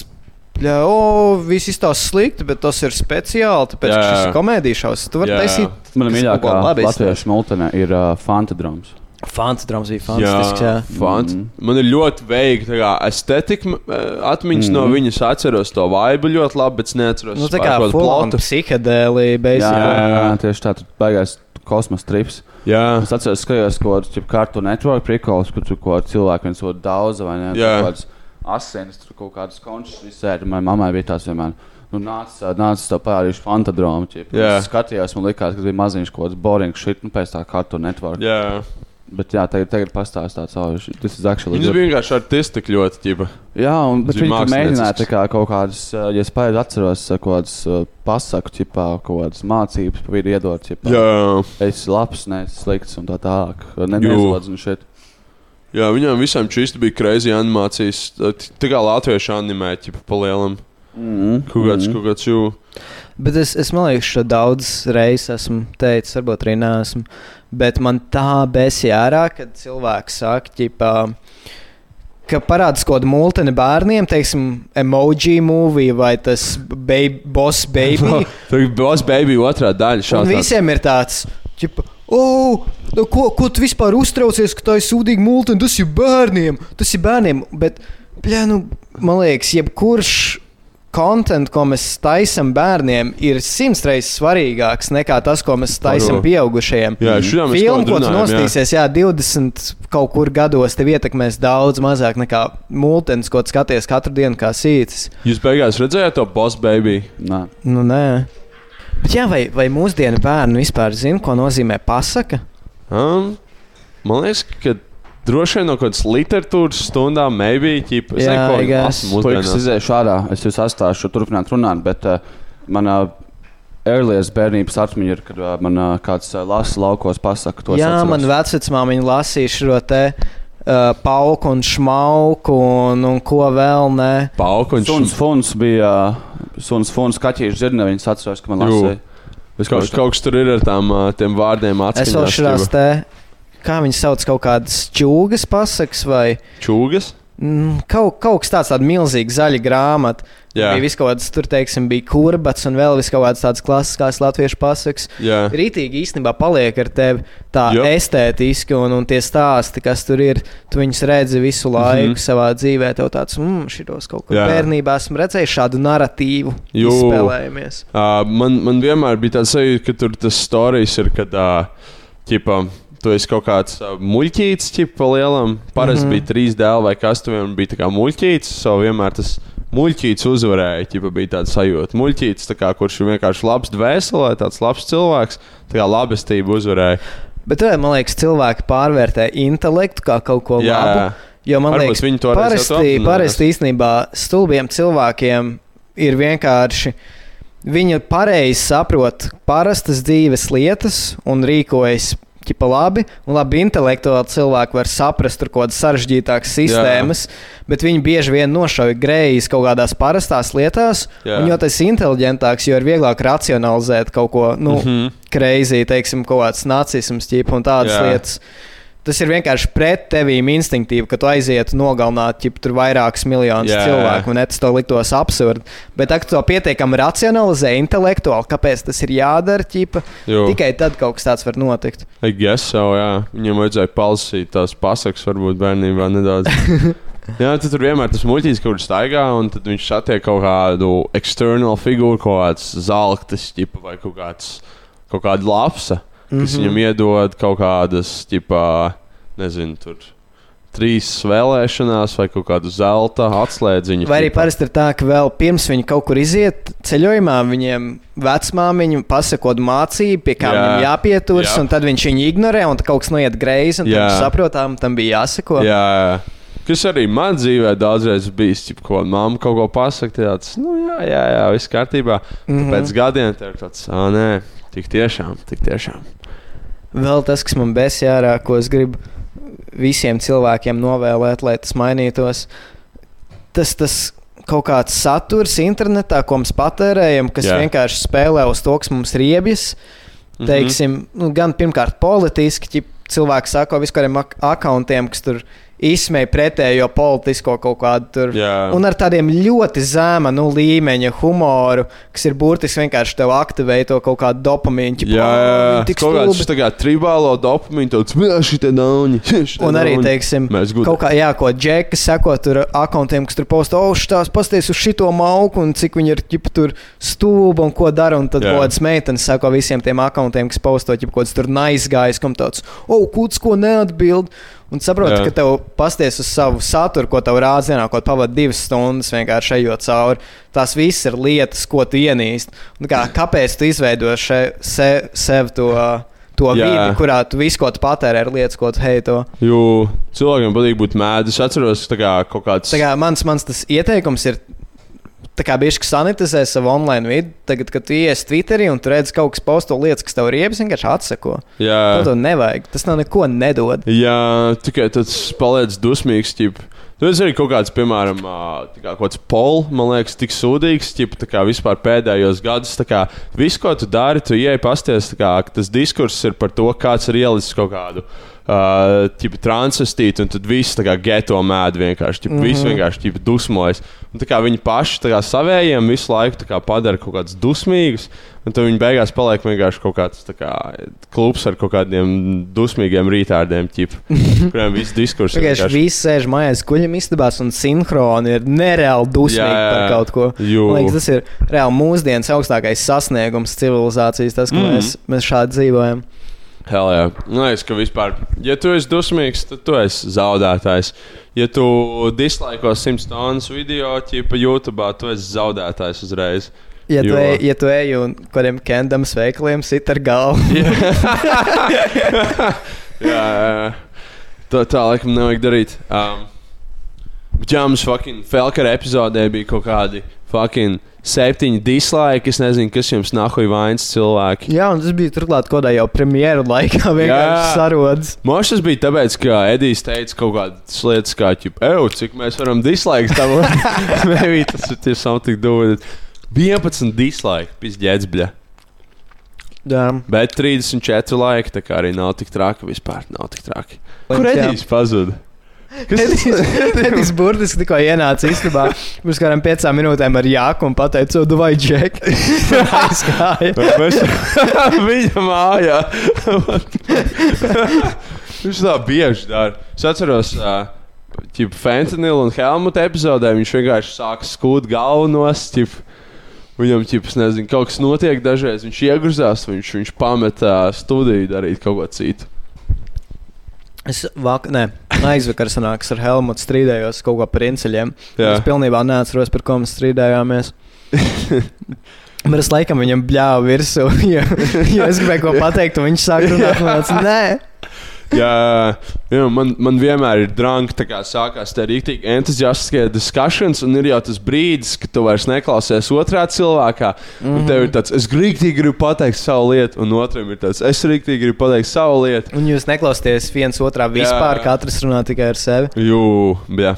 Jā, o, viss izstāsta slikti, bet tas ir speciāli. Tāpēc, Jā, ka jā. šis ir komēdijas šausmas, tu vari Jā, jā. taisīt. Mana mīļākā latviešu multene ir uh, Fantadroms. Fanta drāmas bija fantastisks. Jā. Fant. Mhm. Man ir ļoti veiga tā kā estetika, eh, atmiņas mm. no Mhm. viņas. Atceros to vaibu ļoti labi, bet es neatceros Nu, tā kā kaut kādu full-on plotu. psihedēlija, Jā, basically. jā, jā, tieši tā, tur baigās kosmosa trips. Jā, Es atceros, ka skatījos kaut kādu kārtu network prikols, kur tur kaut kāda cilvēka viens otru daudz vai ne. Jā. Tur asinis, tur kaut kādas končas izsēdi. Manai mammai bija tās vienmēr. Nu, nāca, nāca to parādījuši fantadromu. Jā. Es skatījos, man likās, ka bija maziņš kaut kāds boring shit, nu pēc tā kārtu network. jā. Bet jā, tagad, tagad pastāstīt tāds, oh, tas ir actually. Viņas good. bija vienkārši artisti ļoti ķipa. Jā, un tur mēģināja tā kā kaut kādas, ja es pareizi atceros, kaut kādas pasaku, ķipā, kaut kādas mācības, pa vidu iedot, ķipā. Jā, Es esmu labs, ne slikts un tā tālāk. Un šeit. Jā viņām visām čīsti bija crazy animācijas. Tā kā latviešu animē, ķipa pa lielam. Mm Kaut kāds, kaut kāds jū. Bet es, es man liekas, ka daudz reizes esmu teicis, varbūt arī neesmu. Bet man tā besī ārā, kad cilvēks saka, ģipā, ka parādās kaut kāda multene bērniem, teiksim, emoji movie vai tas baby, boss baby. Tur Boss Baby otrā daļa. Visiem ir tāds, ģipa, oh, nu, ko, ko tu vispār uztraucies, ka tā ir sūdīga multene? Tas ir bērniem, tas ir bērniem. Bet Bļā, nu, man liekas, jebkurš konteksts, ko mēs taisām bērniem, ir simts reizes svarīgāks nekā tas, ko mēs taisām pieaugušajiem. Jā, šodien mēs kaut ko tu runājam, jā. nostīsies, jā, 20 kaut kur gados, tev ietekmēs daudz mazāk nekā multens, ko tu skaties katru dienu kā sīcis. Jūs beigās redzējāt to boss baby? Nē. Nu, nē. Bet jā, vai, vai mūsdienu bērni vispār zina, ko nozīmē pasaka? Um, man liekas, ka droši vien no kaut kādas literatūras stundām, maybe, ķipa, es Jā, neko I guess. lasu Puikas mūsdienās. izējuši ārā. Es jūs atstāšu turpināt runāt, bet uh, manā earliest bērnības atmiņa ir, kad uh, man uh, kāds uh, lasa laukos pasaka to. jā, man vecmāmiņa lasīja šo te uh, pauku un šmauku un, un ko vēl ne. Pauku un Suns šum- funs bija uh, suns funs kaķīšu zirneviņas atceros, ka man lasīja. Es Kaut, kaut kas tur ir ar tām, tiem vārdiem Es vēl atskaņot. te, kā viņas sauc, kaut kādas čūgas pasakas vai Čūgas? Mm, kaut, kaut kas tāds, tāda milzīga zaļa grāmata. Jā. Bija kaut kādas, tur, teiksim, bija kurbats un vēl kaut kādas tādas klasiskās latviešu pasakas. Jā. Rītīgi īstenībā paliek ar tevi tā Jo. estētiski, un, un tie stāsti, kas tur ir, tu viņus redzi visu laiku mm. -hmm. savā dzīvē. Tev tāds, mmm, šitos kaut kur Jā. bērnībā esmu redzējis šādu narratīvu. Jū. Spēlējamies. Uh, man, man vienmēr bija tāds sajūta, ka tur tas stāstījis ir, kad uh, ķipa, tu esi kaut kāds uh, muļķītis, pa lielam. Parasti mm. -hmm. bija trīs dēli vai kas, tu vienmēr bija tā kā muļķītis. So vienmēr tas muļķītis uzvarēja, ķipa, bija tāds sajūta. Muļķītis, tā kā, kurš ir vienkārši labs dvēselē, tāds labs cilvēks, tā kā labestība uzvarēja. Bet tur, man liekas, cilvēki pārvērtē intelektu kā kaut ko Jā. labu. Jo man Varbūt liekas, viņi to parasti, parasti īstenībā stulbiem cilvēkiem ir vienkārši. Viņi pareizi saprot parastas dzīves lietas un rīkojas ķipa labi. Un labi, intelektuāli cilvēki var saprast tur kaut kādas sarežģītākas sistēmas, Jā. bet viņi bieži vien nošauja grējas kaut kādās parastās lietās. Jā. Un jo tas ir inteliģentāks, jo ir vieglāk racionalizēt kaut ko nu, mm Mhm. -hmm. kreizī, teiksim, kaut kāds nacisms ķipa un tādas. Jā. lietas. Tas ir vienkārši pret tevīm instinktīvi, ka tu aizietu nogalināt ķip, tur vairākus miljonus Jā. cilvēku, un tas liktos absurdi. Bet, ka tu to pietiekami racionalizē, intelektuāli, kāpēc tas ir jādara, ķipa, Jo. tikai tad kaut kas tāds var notikt. I guess so, jā. Viņam vajadzēja palasīt tās pasakas, varbūt bērnībā nedaudz. jā, tad tur vienmēr tas muļķis kaut kur staigā, un tad viņš satiek kaut kādu external figūru, kaut kāds zelta vai kaut, kāds, kaut kāda lapsa, kas mm Mhm. -hmm. viņam iedod kaut kādas, ķipa, nezinu, tur. Trīs vēlēšanās, vai kaut kādu zelta atslēdziņu. Vai arī parasti ir tā, ka vēl pirms viņi kaut kur iziet ceļojumā, viņiem vecmāmiņa pasakot mācību, pie kā Jā. viņam jāpieturas, Jā. un tad viņš viņu ignorē, un tad kaut kas noiet greizi, un tad Jā. viņš saprotām, tam bija jāsako. Jā, jā. Kas arī man dzīvē daudzreiz bijis, ja ko mamma kaut ko pasakā, tāds, nu, jā, jā, jā viss kārtībā. Mm Mhm. -hmm. Pēc gadiem tev ir tāds, ah, nē, tik tiešām, tik tiešām. Vēl tas, kas man besī ārā, ko es gribu visiem cilvēkiem novēlēt, lai tas mainītos, tas, tas kaut kāds saturs internetā, ko mēs patērējam, kas Jā. Vienkārši spēlē uz to, kas mums riebjas. Mhm. Teiksim, nu, gan pirmkārt politiski, ķip, cilvēki sako vispāriem ak akantiem, kas tur izsmēja pretējo politisko kaut kādu tur. Jā. Un ar tādiem ļoti zema nu, līmeņa humoru, kas ir burtiski vienkārši tev aktivē to kaut kādu dopamīnu. Jā, "Ā, jā, viņi tik kaut kāds stulbi." tā kā tribālo dopamīnu, tāds - šī te nauņa. Un arī, teiksim, kaut kā, jā, ko džeki sako tur akantiem, kas tur posta, oh, šitās pasties uz šito mauku, un cik viņi ir ķip, tur stūbi un ko dara. Un tad Jā. kaut kādas meitenes sako visiem tiem akantiem, kas posto ķip, kaut kāds tur naizgājis, kam tāds, oh, kūts, ko neatbild. Un saproti, Jā. ka tev pasties uz savu saturu, ko tev rāda dienā, ko pavadi divas stundas vienkārši ejot cauri. Tās visas ir lietas, ko tu ienīsti. Un Kā, kāpēc tu izveido še, se, sev to, to Jā. vidi, kurā tu visu, ko tu patērē, ir lietas, ko tu heito? Jo cilvēkiem patīk būt mēdī. Es atceros, tā kā kaut kāds. Tā kā mans, mans tas ieteikums ir. Tā kā bieži sanitizē savu online vidi, tagad, kad tu ienāc Twitterī un tu redz kaut kas posto lietas, kas tev ir riebas, vienkārši atsako. Jā. To tev nevajag. Tas nav neko nedod. Jā, tikai tas paliec dusmīgs. Ķip. Tu esi arī kaut kāds, piemēram, tā kā kaut kāds pols, man liekas, tik sūdīgs, ķip, tā kā vispār pēdējos gados. tā Kā, visu, ko tu dari, tu ieej pasties, tā kā, tas diskurss ir par to, kāds ir ielicis kaut kādu Uh, Tipa transvestīti, un tad viss tā kā geto mēd vienkārši. Tipa, mm -hmm. Viss vienkārši tipa, dusmojas. Un, kā viņi paši kā savējiem visu laiku kā padara kaut kādus dusmīgus, un tad viņi beigās paliek vienkārši kaut kāds kā, klubs ar kaut kādiem dusmīgiem rītārdiem, ķip, kuriem viss diskurss ir Vienkārši viss sēž mājās, kuģim istabās un sinhroni ir nereāli dusmīgi Jā, jā, par kaut ko. Man liekas, tas ir reāli mūsdienas augstākais sasniegums civilizācijas, tas, ka mm. mēs, mēs šādi dzīvojam. Hell, jā. Man liekas, ka vispār, ja tu esi dusmīgs, tad tu esi zaudētājs. Ja tu dislaikos 100 tonnas video, ķipa YouTube, tu esi zaudētājs uzreiz. Ja tu, ej, ja tu ej un kādiem kendams veikaliem sit ar galvu, jā, jā, jā. Tā, tā laikam nevajag darīt. Um, bet jā, mums fucking Falkara epizodē bija kaut kādi fucking septiņi dislike. Es nezinu, kas jums nahuj vainas cilvēki. Jā, un tas bija turklāt kaut kādā jau premjeru laikā, vienkārši sarodas. Mošs tas bija tāpēc, ka Edijs teica kaut kādas lietas, kā, ej, cik mēs varam dislike tam. Maybe tas ir something to do with it. 11 dislike, pizģēts, bļa. Jā, Bet 34 laiki, tā kā arī nav tik traki vispār. Nav tik traki. Kur. Edijs pazuda? Edijs burtiski tikko ienāca istabā pirms kādām piecām minūtēm ar jāku un pateica, o, vai džek. Viņa mājā. viņš tā bieži dara. Es atceros, uh, ka Fentanilu un Helmuta epizodē viņš vienkārši sāk skūt galvenos. Ķip, Viņam ķips, nezinu, kaut kas notiek dažreiz. Viņš iegruzās, viņš, viņš pamet uh, studiju darīt kaut ko citu. Es vak, ne, aizvakar sanāks ar Helmutu strīdējos kaut ko par inceļiem. Jā. Es pilnībā neatceros, par ko mēs strīdējāmies. Bet es laikam viņam bļāvu virsū, jo, jo es gribēju ko pateikt, un viņš sāk runāt. Nē, Jā, jā, man, man vienmēr ir drāmas, tā kā sākās tā rīktīgi entuziastiskie diskusijas, un ir jau tas brīdis, kad tu vairs neklausies otrā cilvēkā. Mm -hmm. Un tev ir tāds, es rīktīgi gribu pateikt savu lietu, un otram ir tāds, es rīktīgi gribu pateikt savu lietu. un jūs neklausāties viens otrā vispār, Jā. katrs runā tikai ar sevi. Jū, jā.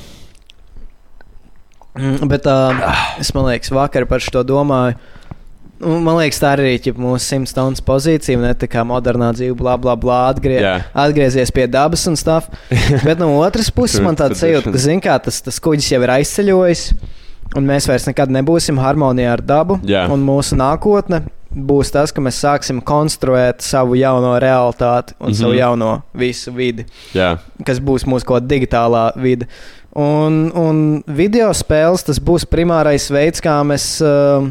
Mm, Bet uh, es domāju, vakar par šo domāju. Un Man liekas, tā ir arī ķip, mūsu simts stundas pozīcija, ne tā kā modernā dzīve, bla, bla, bla, atgrie, Jā. atgriezies pie dabas un tā. Bet no otras puses, man tāds sajūta, ka zin, kā, tas, tas kuģis jau ir aizceļojis, un mēs vairs nekad nebūsim harmonijā ar dabu. Jā. Un mūsu nākotne būs tas, ka mēs sāksim konstruēt savu jauno realitāti un mm -hmm. savu Mhm. jauno visu vidi jā. kas būs mūsu kaut kāda digitālā vide. Un, un video spēles tas būs primārais veids, kā mēs, uh,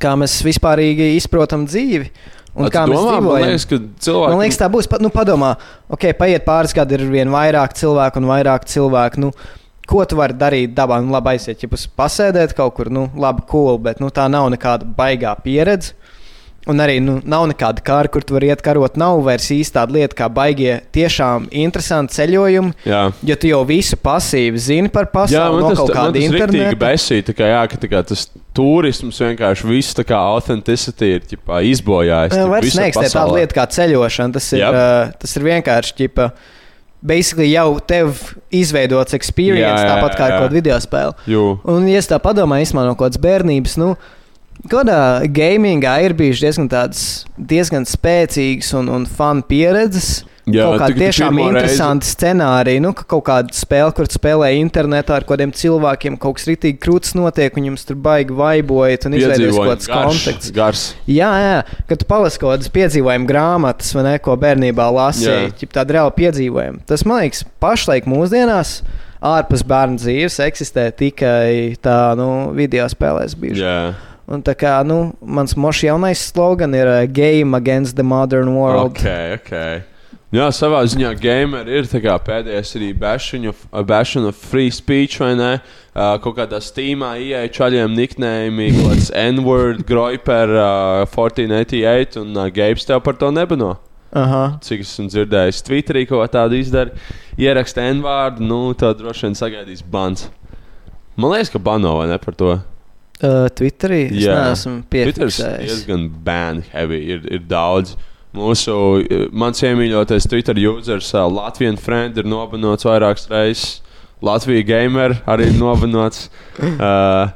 kā mēs vispārīgi izprotam dzīvi. Un A, tu kā mēs domā, man dzīvojam. liekas, ka cilvēki. Man liekas, tā būs. Pa- Nu, padomā, ok, paiet pāris gadi, ir vien vairāk cilvēku un vairāk cilvēku. Nu, ko tu vari darīt dabā? Nu, labi, aiziet, ja pasēdēt kaut kur, nu, labi, cool, bet nu, tā nav nekāda baigā pieredze. Un arī nu, nav nekāda kara, kur tu vari iet karot. Nav vairs īsti tāda lieta, kā baigie tiešām interesanti ceļojumi. Jā. Jo tu jau visu pasīvi zini par Jā, pasauli, man no tas, kaut kāda interneta. besīja, tā kā, jā, ka kā, tas turisms vienkārši viss tā kā authenticity ir ķipā, izbojājis. Jā, Vairs neeksistē tāda lieta kā ceļošana. Tas ir, Jep. uh, tas ir vienkārši ģipa, basically jau tev izveidots experience, Jā, jā, tāpat kā ar jā. kādu video spēli. Jū. Un, ja tā padomāju, īstenībā no kādas bērnības, nu, kādā gamingā ir bijušas diezgan, tādas, diezgan spēcīgas un, un fun pieredzes. Jā, kaut tu tiešām pirmo interesanti scenāriji. Nu, ka kaut kāda spēle, kur spēlē internetā ar kādiem cilvēkiem, kaut kas rītīgi krūtis notiek, un jums tur baigi vaibojat un izveidojas kaut kāds konteksts. Gars. Jā, jā, kad tu palasi kaut kādas piedzīvojuma grāmatas, vai ne, ko bērnībā lasīji, Jā. tāda reāla piedzīvojuma. Tas man liekas, pašlaik mūsdienās. Ārpus bērnu dzīves eksistē tikai tā, nu, video spēlēs bijuši. Jā. Un tā kā, nu, mans mošs jaunais slogan ir uh, Game Against the Modern World. Ok, ok. Jā, savā ziņā gameri ir kā pēdējais arī bashing of free speech, vai ne? Uh, kaut kādā stīmā ieeja čaļiem niknējumi, kaut kāds N-word, Groiper, uh, 1488, un uh, Gabes tev par to nebano. Aha. Cik es esmu dzirdējis, Twitterī kaut ko tādu izdara, ieraksta N-vārdu, nu, tad droši vien sagaidīs bans. Man liekas, ka bano vai ne par to. Uh, Twitterī es Jā. neesmu piefiksējis. diezgan ban heavy, ir, ir daudz. Mūsu, eh, mans iemīļotais Twitter users, uh, Latvijas friend, ir nobanots vairākas reizes. Latvijas gamer arī ir nobanots. Uh,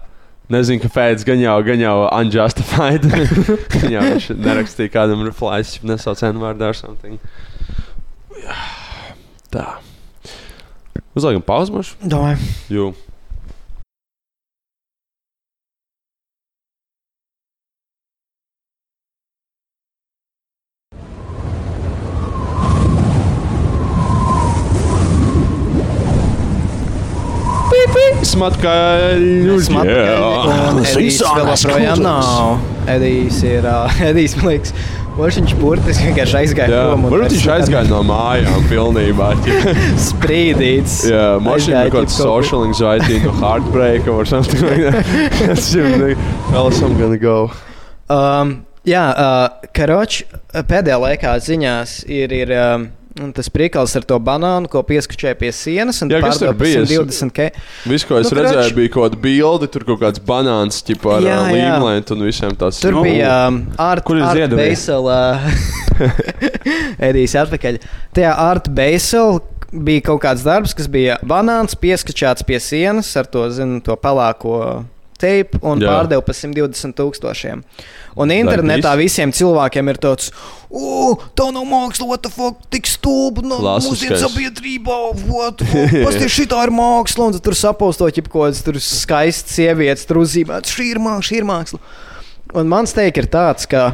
nezinu, kāpēc, gan jau, gan jau unjustified. Gan jau nerakstīja kādam replies, nesauc N vārdā ar something. Tā. Uzliekam pauzmašu. Domāju. Jū. Smatkaļu. Un Edijs vēl joprojām nav. Edijs ir. Uh, Edijs, man liekas, Viņš burtiski vienkārši aizgāja Jā, prom. viņš aizgāja no mājām pilnībā. Sprīdīts. Jā, mašīna kaut kāda social anxiety, no heartbreak or something like that. That's Well, I'm gonna go. Um, jā, uh, Karoč, pēdējā laikā ziņās ir, ir um, tas priekals ar to banānu, ko pieskačēja pie sienas. un Jā, kas tur bija? Es- 120 ke. Viss, ko es Nu, nu, redzēju, bija kaut kāda bilde, tur kaut kāds banāns, ķip ar līmlēnu un visiem tāds. Tur Nu, no, bija um, Art, kur ir art Ziedavie? Basil. Uh, Edijs atpakaļ. Tajā Art Basil bija kaut kāds darbs, kas bija banāns pieskačāts pie sienas ar to, zinu, to pelēko teipu un Jā. pārdeva par 120 tūkstošiem. Un internetā viss? visiem cilvēkiem ir tāds, tā nav māksla, what the fuck, tik stulba, no Klasiskais. mūsdienu sabiedrībā, what, pasties, šī tā ir māksla, un tur sapostot, ja kaut kādas tur skaistas sievietes, tur uzzīmētas, šī ir māksla, šī ir māksla. Un mans teikums ir tāds, ka,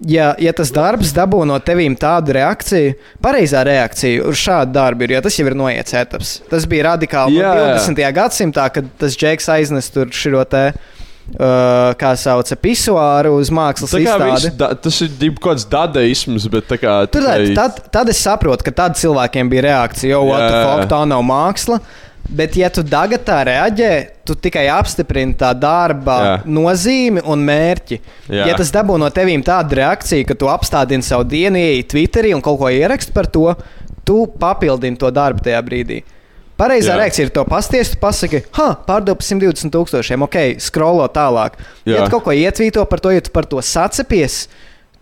ja, ja tas darbs dabū no tevīm tādu reakciju, pareizā reakcija uz šādu darbu ir, jo tas jau ir noiets etaps. Tas bija radikāli Jā. no 20. gadsimtā, kad tas džeks aiznes tur šo te. Uh, kā sauc, pisuāru uz mākslas izstādi. da, tas ir kaut kāds dadaisms, bet tā kā. Tikai- tad, tad es saprotu, ka tad cilvēkiem bija reakcija, jo Jā. fuck, tā nav māksla. Bet, ja tu tagad tā reaģē, tu tikai apstiprini tā darba Jā. Nozīmi un mērķi. Jā. Ja tas dabū no tevīm tādu reakciju, ka tu apstādini savu dienu, ieeji Twitterī un kaut ko ieraksti par to, tu papildini to darbu tajā brīdī. Pareizā Jā. reakcija ir to pasties, tu pasaki, ha, pārdevu par 120 tūkstošiem, ok, scrollo tālāk. Jā. Ja tu kaut ko ietvīto par to, ja tu par to sacepies,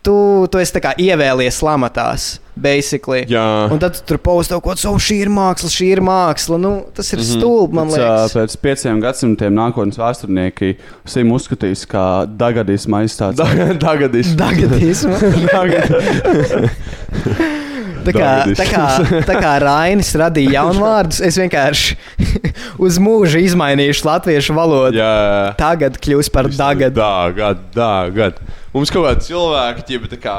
tu, tu esi ievēlies lamatās, basically. Jā. Un tad tu tur postā kaut ko tādu, šī ir māksla, šī ir māksla. Nu, tas ir mm. -hmm. stulbi, man Pēc, liekas. pēc pieciem gadsimtiem nākotnes vēsturnieki sim uzskatīs, ka dagadisma aizstāts. Da- Tagad ir. Dagadismu. Tā kā, tā, kā, tā kā Rainis radīja jaunu vārdu, es vienkārši uz mūžu izmainīšu latviešu valodu. Jā. Tagad kļūs par dagadu. Dāgad, dāgad. Mums kaut kādi cilvēki, ķipa, tā kā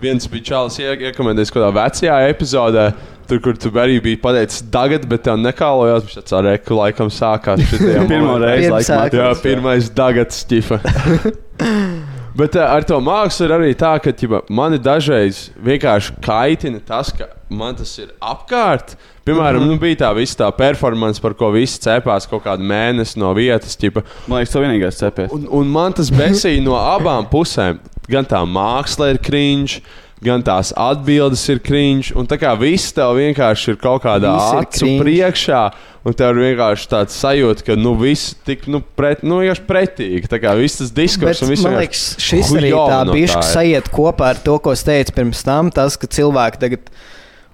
viens bija čāls iekomentējis kaut kādā vecajā epizodē, tur, kur tu arī biji pateicis tagad, bet tev nekālojās, viņš tāds ar eku laikam sākās. reizi, Pirms laikam. Jā, pirmais dagads, ķipa. Bet uh, ar to mākslu ir arī tā, ka ķipa, mani dažreiz vienkārši kaitina tas, ka man tas ir apkārt. Piemēram, mm -hmm. nu, bija tā visa tā performance, par ko visi cepās kaut kādu mēnesi no vietas. Ķipa. Man liekas, tas vienīgais cepies. Un, un man tas besīja no abām pusēm. Gan tā māksla ir cringe, gan tās atbildes ir cringe. Un tā kā viss tev vienkārši ir kaut kādā Viss ir acu cringe. priekšā. Un tev ir vienkārši tāds sajūta, ka nu, viss tik nu, pret, nu, vienkārši pretīgi. Tā kā viss tas Bet, un viss man vienkārši liekas, šis arī hujo tā no tā ir. sajiet kopā ar to, ko es teicu pirms tam. Tas, ka cilvēki tagad.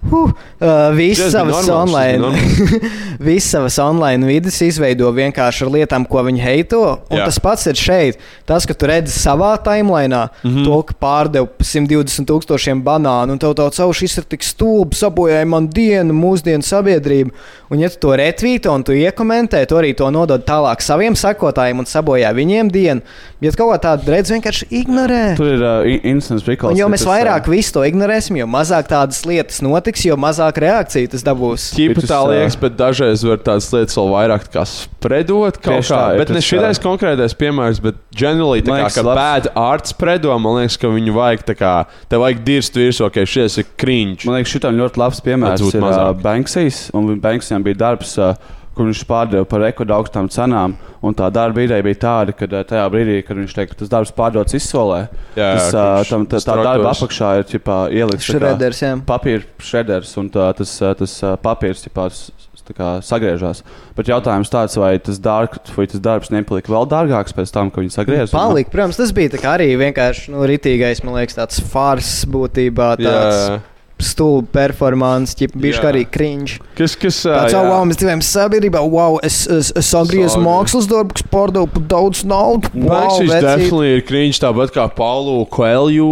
Huh, uh, Visas savas, online, visas savas online vidas izveido vienkārši ar lietām, ko viņi heito. Un Jā. tas pats ir šeit. Tas, ka tu redzi savā timelīnā, mm. -hmm. to, ka pārdevu par 120 tūkstošiem banānu, un tev tāds šis ir tik stulbi, sabojāja man dienu, mūsdienu sabiedrību. Un, ja tu to retvīto un tu iekomentē, tu arī to nodod tālāk saviem sekotājiem un sabojā viņiem dienu. Ja kaut ko tādu redz, vienkārši ignorē. Tur ir uh, in- instants. Un jo mēs ā, vairāk visu to ignorēsim, jo mazāk tādas lietas notiks, jo mazāk reakciju tas dabūs. Ķipa tā uh, liekas, bet dažreiz var tādas lietas vēl vairāk tā kā spredot kaut Tieši kā. tā, Bet ne is, šitais uh, konkrētais piemērs, bet generally tā kā, liekas, ka labs. bad art spredo, man liekas, ka viņu vajag tā kā, tev vajag dirst virsū, ok, šis ir cringe. Man liekas, šitam ļoti labs piemērs ir uh, mazāk. Banksijas. Un Banksijam bija darbs, uh, kur viņš pārdeva par rekordu augstām cenām. Un tā darba ideja bija tāda, ka uh, tajā brīdī, kad viņš teica, ka tas darbs pārdots izsolē, Jā, tas, uh, tam, tā, tā darba apakšā ir ķipā, ielikts kā Šreders, jā. papīra šreders, un tā, tas, uh, tas papīrs ķipā, kā sagriežās. Bet jautājums tāds, vai tas, dārg, vai tas darbs nepalika vēl dārgāks pēc tam, kad viņi sagriezās? Palika, protams, tas bija tā kā arī vienkārši nu, ritīgais, man liekas, tāds fārs būtībā. Tāds Jā, stulba performance, bišķi Jā. arī cringe. Kas, kas Tāds, jā. wow, mēs dzīvojam sabiedrībā, wow, es, es, es sagriezu Sagriez. mākslas darbu, kas pārdevu par daudz naudas. Wow, Wow, definitīvi ir krīņš, tāpat kā Paulu Koelju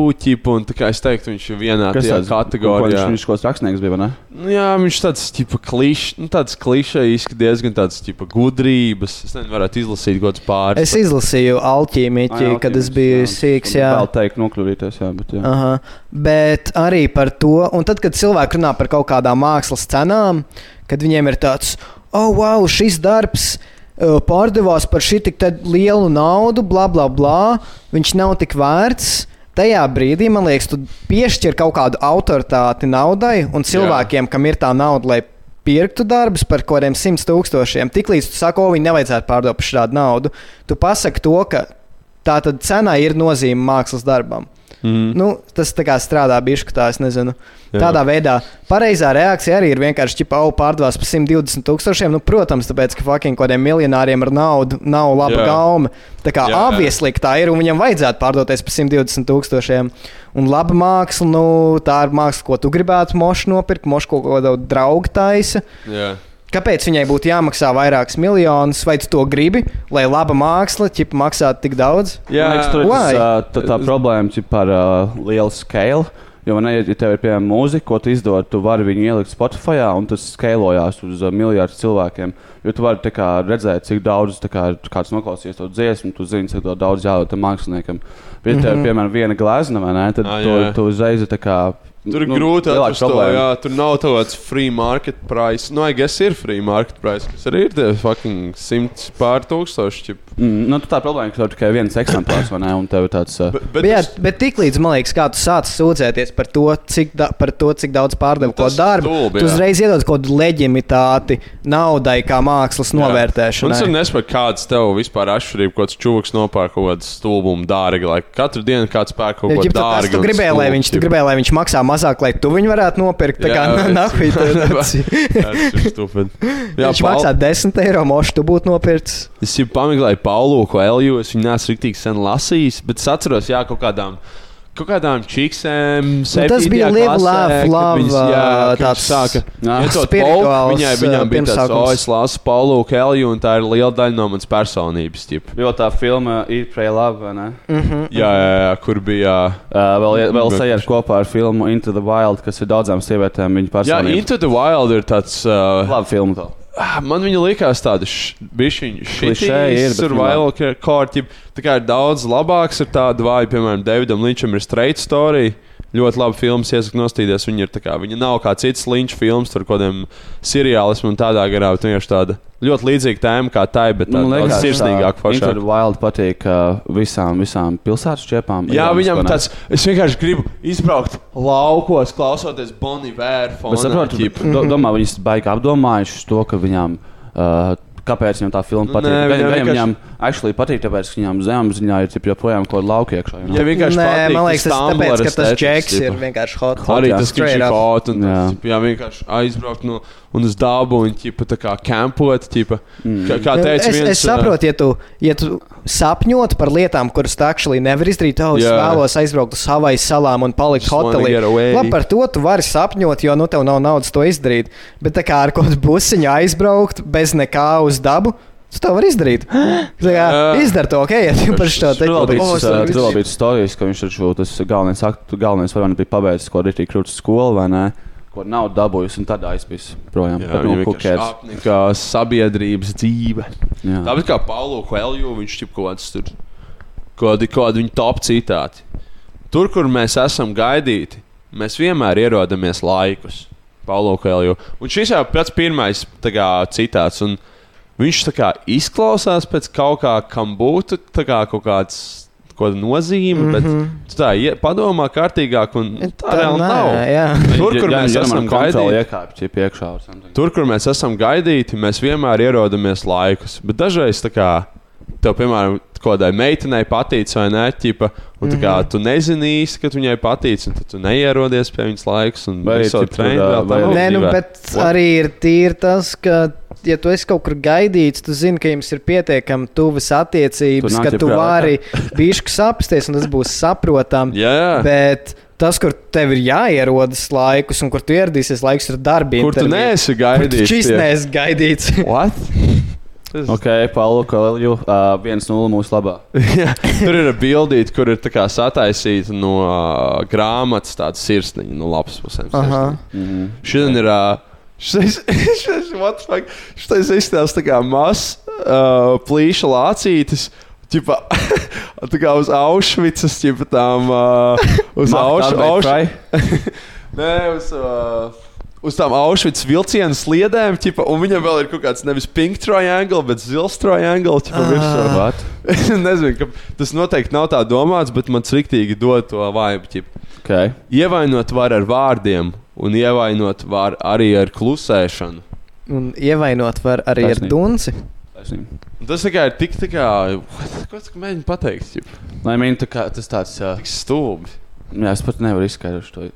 un tā kā es teiktu, viņš ir vienā Kas tajā kategorijā. Viņš kaut kāds rakstnieks bija, ne? Nu, jā, viņš tāds tipa klišs, nu, tāds klišejisks, diezgan tāds tipa gudrības. Es nezinu, varētu izlasīt kaut kāds pāris. Es izlasīju alķīmiķi, kad es biju sīgs. Jā. Vēl teikt, nokļūdīties, jā, bet jā. Aha. Bet arī par to, un tad, kad cilvēki runā par kaut kādām mākslas cenām, kad viņiem ir tāds, oh, wow, šis darbs uh, pārdevās par šī lielu naudu, bla, bla, bla, viņš nav tik vērts. Tajā brīdī, man liekas, tu piešķir kaut kādu autoritāti naudai un cilvēkiem, Jā. kam ir tā nauda, lai pirktu darbus par kaut kādiem simt tūkstošiem. Tiklīdz tu saki, o, viņi nevajadzētu pārdot par šādu naudu, tu pasaki to, ka tā cenā ir nozīme mākslas darbam. Mm. Nu, tas tā kā strādā bišķi, tā es nezinu. Jā. Tādā veidā pareizā reakcija arī ir vienkārši ķipa, au, pārdevās par 120 tūkstošiem. Nu, protams, tāpēc, ka fucking kādiem miljonāriem ar naudu nav laba Jā. gauma. Tā kā ka tā ir, un viņam vajadzētu pārdoties par 120 tūkstošiem. Un laba māksla, nu, tā ir māksla, ko tu gribētu mošu nopirkt, mošu kaut ko tādu draugu taisa. Jā. Kāpēc viņai būtu jāmaksā vairākus miljonus, vai tu to gribi, lai laba māksla maksātu tik daudz? Jā. Man liekas, tur ir tas, tā, tā problēma ir par uh, lielu skēlu. Jo, man ir, ja tev ir piemēram mūzika, ko tu izdod, tu vari viņu ielikt Spotify, un tas skalojās uz uh, miljardiem cilvēkiem. Jo tu vari kā, redzēt, cik daudz tā kā, kāds noklausījies to dziesmu, tu zini, cik to daudz jādod tam māksliniekam. Bet, ja tev ir piemēram viena glezna, vai ne, tad Ah, tu, jā. tu uzreiz ir tā kā. Tur ir nu, grūti atrast to, jā, tur nav tāds free market price. Nu, I guess ir free market price, kas arī ir tie fucking simts pār tūkstoši. Mm, nu, tā problēma, ka tev ir tikai viens eksemplārs, vai ne? Un tev tāds. Uh, Bet, Bet, jā, bet tiklīdz man liekas, kā tu sāc sūdzēties par to, cik, da, par to, cik daudz pārdevu ko Tas darbu, stulbi, tu jā. uzreiz iedod kaut kādu leģimitāti naudai, kā mākslas Un es novērtēšanai. arī nesaprotu, kāds tev vispār atšķirība, ko tas čūlis nopērk kaut kādu stulbumu dārgi. Lai katru dienu kāds pērk kaut ko ģip, tu, gribēji, lai viņš, tu ģip. Mazāk, lai tu viņu varētu nopirkt. Tā kā Jā, bet- nahuj, tas ir stupid. Jā, viņš maksā 10 eiro, mošu tu būtu nopircis. Es jau pameklēju Paulu Koelju, es viņu neesmu rīktīgi sen lasījis, bet es atceros, jā, kaut kādām. Kaut kādām čiksēm, Nu, tas bija Laugh, Love, ā, tāds sāka. Jā. Ja to spirituāls, Viņai, ā, viņam bija tāds, o, es lasu Paulu Koelju, un tā ir liela daļa no manas personības. ģip. jo tā filma ir Love, vai ne? Mhm. Jā, jā, jā, kur bija. Uh, vēl vēl sajiet kopā ar filmu Into the Wild, kas ir daudzām sievietēm viņa Jā, personība. Into the Wild ir tāds. Uh, Labi filma tā. Ah, Man viņa likās tāda ir, bet survival kārtība. Tā kā ir daudz labāks ar tādu vāju, piemēram, Davidam Linčam ir straight story. Ļoti labi filmas, iesaku nostīties. Viņa, ir tā kā, viņa nav kā cits līnčs filmas, tur kaut kādiem seriālismam un tādā garā. bet ir tāda ļoti līdzīga tēma kā tā, bet tā, Man daudz liekas, sirsnīgāk. tā foršāk. the Wild patīk uh, visām, visām pilsētas čepām. Jā, viņam tāds, es vienkārši gribu izbraukt laukos, klausoties Bonnie Bet fonā. saprotu, do, domā, viņas baigi apdomājuši to, ka viņām. Uh, Kāpēc viņam tā filma Nu, patīk? nē, Gan- viņam gan vienkārši- Viņam actually patīk, tāpēc, ka viņam zemapziņā ir joprojām kaut kāda lauka iekšā. Ja vienkārši Nē, patīk man liekas, tas tas tāpēc, ka tas džeks ir vienkārši hot. Arī jā, tas, ka viņš ir hot un Jā. tas, jā, vienkārši aizbraukt no, un uz dabu un ķipa, tā kā kampot. Ķipa. Mm. Kā, kā teica es, viens, es saprotu, ja tu, ja tu sapņot par lietām, kuras tu actually nevar izdarīt, oh, es vēlos aizbraukt uz Havaju salām un palikt hotelī. Labi, par to tu vari sapņot, jo nu tev nav naudas to izdarīt. Bet tā kā ar kaut kādu busiņu aizbraukt bez nekā uz dabu. Tu to vari izdarīt. Kā, Jā. izdara to, ok, ja tu par šo Tur vēl teicu. bija "O, es tas, varu uh, tur vēl visu." bija stāstījis, ka viņš taču tas galvenais, galvenais varonis bija pabeidzis kaut kādu krūtis skolu vai ne, ko nav dabūjis un tad aizpīs projām. Jā, cares? apnika sabiedrības dzīve. Jā. Tāpat kā Paulo Coelho, viņš ir kaut kāds tur, kādi, kādi viņa top citāti. Tur, kur mēs esam gaidīti, mēs vienmēr ierodamies laikus. Paulo Coelho. Un šis jau pats pirmais tā kā, citāts. Un viņš tā kā izklausās pēc kaut kā, kam būtu tā kā, kaut kāds. Ko nozīme, mm -hmm. bet tu tā ie- padomā kārtīgāk, un tā reāli nē, nav. jā. Tur, kur Ja- mēs ja man esam gaidīti, iekāpj, ja iekšā. Tur, kur mēs esam gaidīti, mēs vienmēr ierodamies laikus. Bet dažreiz, tā kā tev, piemēram, kādai meitenei patīk vai nē, ķipa, un tā kā tu nezini īsti, ka viņai patīk, un tad tu neierodies pie viņas laikus. Un Vai treniņu tur, tā nav Nē, nu, bet What? arī ir tīri tas, ka, ja tu esi kaut kur gaidīts, tu zini, ka jums ir pietiekami tuvas attiecības, Tu ka tu vari bišķi sapsties, un tas būs saprotami. Jā, jā. Bet tas, kur tev ir jāierodas laikus, un kur tu ieradīsies laikus ar darbu. Kur tu neesi gaidījis? Šis neesi gaidīts. What? Ok, Paulo Kalju, uh, 1-0 mūsu labā. Jā, Tur ir bildīte, kur ir sataisīta no uh, grāmatas, tāda sirsniņa, no lapas pusēm. Aha. Mhm. Šodien ir. Uh, Šis šis- fuck? Šis izskatās tā kā mazs uh, plīša lācītis. Ķipa, tā kā uz Auschwitz, ķipa tām uh, uz. Fry. Nē, uz, uh, uz tām Auschwitz vilcienu sliedēm, ķipa, un viņam vēl ir kaut kāds nevis pink triangle, bet zils triangle. Ķipa. What? Es nezinu, ka tas noteikti nav tā domāts, bet man sriktīgi dod to vaibu. ķipa. Okay. Ievainot var ar vārdiem, un ievainot var arī ar klusēšanu. Un ievainot var arī ar Taisnība. dunci. Taisnība. Tas tikai ir tik tā kā. Ko tas mēģina pateikt? ķipa? Lai mīnu, tā kā tas tāds. Uh, Tik stulbi. jā, es pat nevaru izskaidrot to.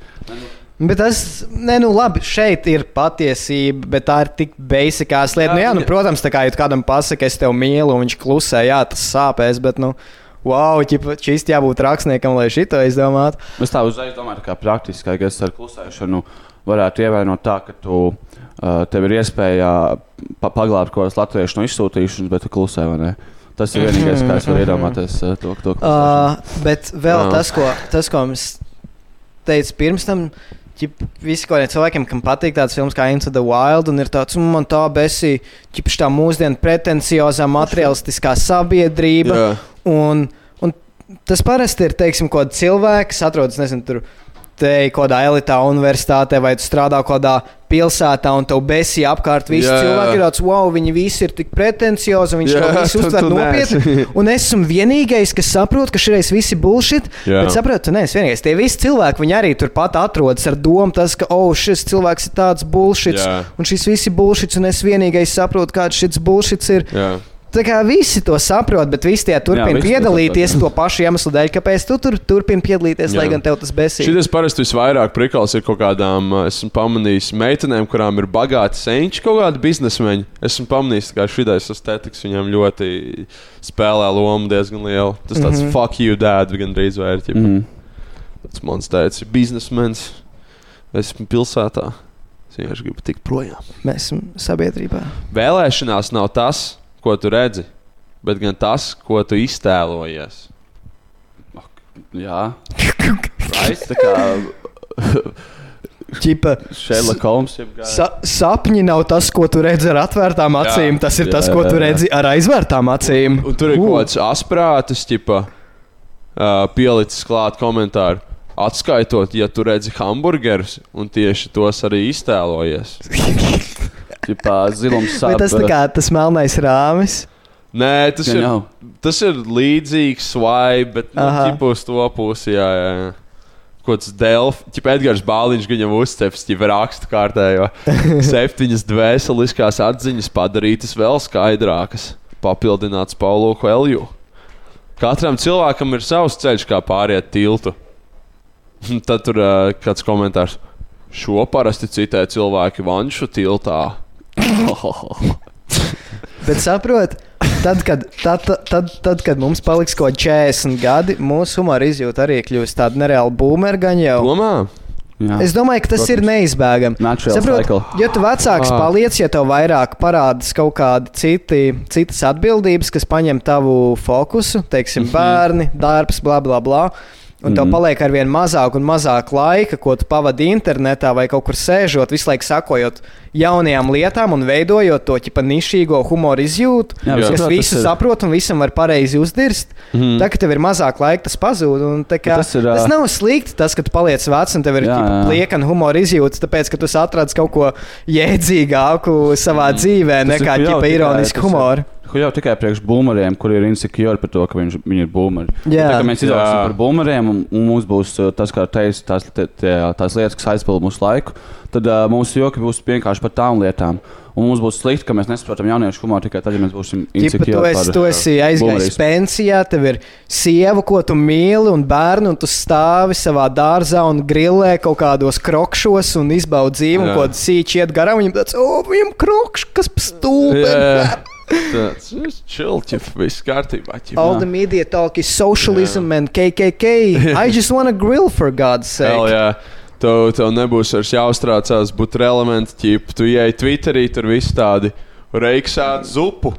Bet tas, ne, nu labi, šeit ir patiesība, bet tā ir tik basicās lietas. Jā, Nu, jā, nu, protams, tā kā ja tu kādam pasakā, es tevi mīlu, un viņš klusē, jā, tas sāpēs, bet, nu, wow, ķipa, šis jābūt rakstniekam, lai šito izdomātu. Es tā uzreiz domāju, ka praktiski, ka es ar klusēšanu varētu ievainot tā, ka tu, uh, tev ir iespēja pa paglābt kaut kādas latviešu no izsūtīšanas, bet tu klusē vai ne. Tas ir vienīgais, kā es varu iedomāties uh, to, to. Uh, bet vēl Jā. tas ko, tas, ko mums teica pirms tam. Ķip, visi kaut kādiem cilvēkiem, kam patīk tāds filmas kā Into the Wild, un ir tāds, un man tā besī, ķip, tā mūsdienu pretenciozā, materialistiskā sabiedrība. Jā. Un, un tas parasti ir, teiksim, kaut kāds cilvēks, atrodas, nezinu, tur. Te kaut kādā elitā universitātē, vai tu strādā kaut kādā pilsētā, un tev besī apkārt visi Jā, cilvēki ir tāds, wow, viņi visi ir tik pretenciozi, un viņš Jā, to visu uztver nopietni. Un es esmu vienīgais, kas saprot, ka viss ir bullshit. Jā. Bet saprotu, tu neesi vienīgais. Tie visi cilvēki, viņi arī turpat atrodas ar domu, tas, ka, oh, šis cilvēks ir tāds bullshit. Un šis viss ir bullshit, un es vienīgais saprotu, kāds šis bullshit ir. Jā. Tā kā visi to saprot, bet visi tie turpina to piedalīties saprot, to pašu iemeslu dēļ, kāpēc tu tur turpini piedalīties, Jā. lai gan tev tas besī. Šis parasti visvairāk prikals ir kaut kādām, uh, esmu pamanījis, meitenēm, kurām ir bagāti senči, kaut kādi biznesmeņi. Esmu pamanījis, ka šis estētikas viņam ļoti spēlē lomu diezgan lielu. Tas tāds mm. -hmm. fuck you, dad, gandrīz vai ir. ķipa. Mm. Tas mans tēvs ir biznesmenis. Esmu pilsētā. Es vienkārši gribu tikt projām. Mēs esam sabiedrībā. Vēlēšanās nav tas, ko tu redzi, bet gan tas, ko tu iztēlojies. Jā, Price, tā kā Čipa, jeb kā- sa sapņi nav tas, ko tu redzi ar atvērtām acīm. Tas ir Jā, tas, jā, ko tu jā. redzi ar aizvērtām acīm. Un tur ir U. kaut kāds asprātis, tipa, uh, pielicis klāt komentāru. Atskaitot, ja tu redzi hamburgerus, un tieši tos arī iztēlojies. Tipā zilums Vai sāp. tas tā kā tas melnais rāmis? Nē, tas Gan ir, jau. tas ir līdzīgs svai, bet nu, ķipa uz to pusi. Jā, jā, jā. Kaut kāds Delfs, tipā Edgars Bāliņš viņam uzceps, jau rakstu kārtējo. Septiņas dvēseliskās atziņas padarītas vēl skaidrākas, papildināts Paulo Helju. Katram cilvēkam ir savs ceļš, kā pāriet tiltu. Tad tur uh, kāds komentārs. Šo parasti citē cilvēki Vanšu tiltā. Bet saprot, tad, kad, tad, tad, tad, kad mums paliks kaut kādi 40 gadi, mūsu humora izjūta arī kļūs tāda nereāla būmergaņa jau. Domā? Jā. Es domāju, ka tas ir neizbēgami. Natural Saprot, cycle. ja tu vecāks Ah. paliec, ja tev vairāk parādās kaut kādi citi, citas atbildības, kas paņem tavu fokusu, teiksim, bērni, darbs, bla, bla, bla. Un tev Mhm. paliek ar vien mazāk un mazāk laika, ko tu pavadi internetā vai kaut kur sēžot, visu laiku sakojot jaunajām lietām un veidojot to ķipa nišīgo humoru izjūtu, Jā, kas bet saprot, visu ir- saprot un visam var pareizi uzdirst. Mhm. Tā kā tev ir mazāk laika, tas pazūd. un Kā, tas ir, tas nav slikti, tas, ka tu paliec vecs un tev ir Jā, jā. liekana humora izjūta, tāpēc, ka tu atradi kaut ko jēdzīgāku savā dzīvē, Tas nekā tikai- ironiska tas ir- jau tikai priekš boomeriem, kur ir insecure par to, ka viņš, viņi ir boomeri. Jā. Tā kā mēs Jā. par boomeriem, un, un mums būs uh, tas, kā teicu, tās, tie, tie- tās lietas, kas aizpild mūsu laiku, tad uh, mūsu joki būs vienkārši par tām lietām. Un mums būs slikti, ka mēs nesaprotam jauniešu humoru tikai tad, ja mēs būsim insecure. tu esi, tu esi aizgājis pensijā, tev ir sieva, ko tu mīli, un bērni, un tu stāvi savā dārzā un grillē kaut kādos krokšos un izbaudi dzīvi, un Jā. ko sīči iet garām. Viņam tāds, o, viņam krokšs, kas Jā. tāds čilķi, viss kārtībā. ķip. All the media talk is socialism and KKK. I just want to grill for God's Hell, sake. jā. Tev, tev nebūs vairs jāuztraucās būt relevant, ķip. Tu ieej Twitterī, tur viss tādi reiksādi zupu.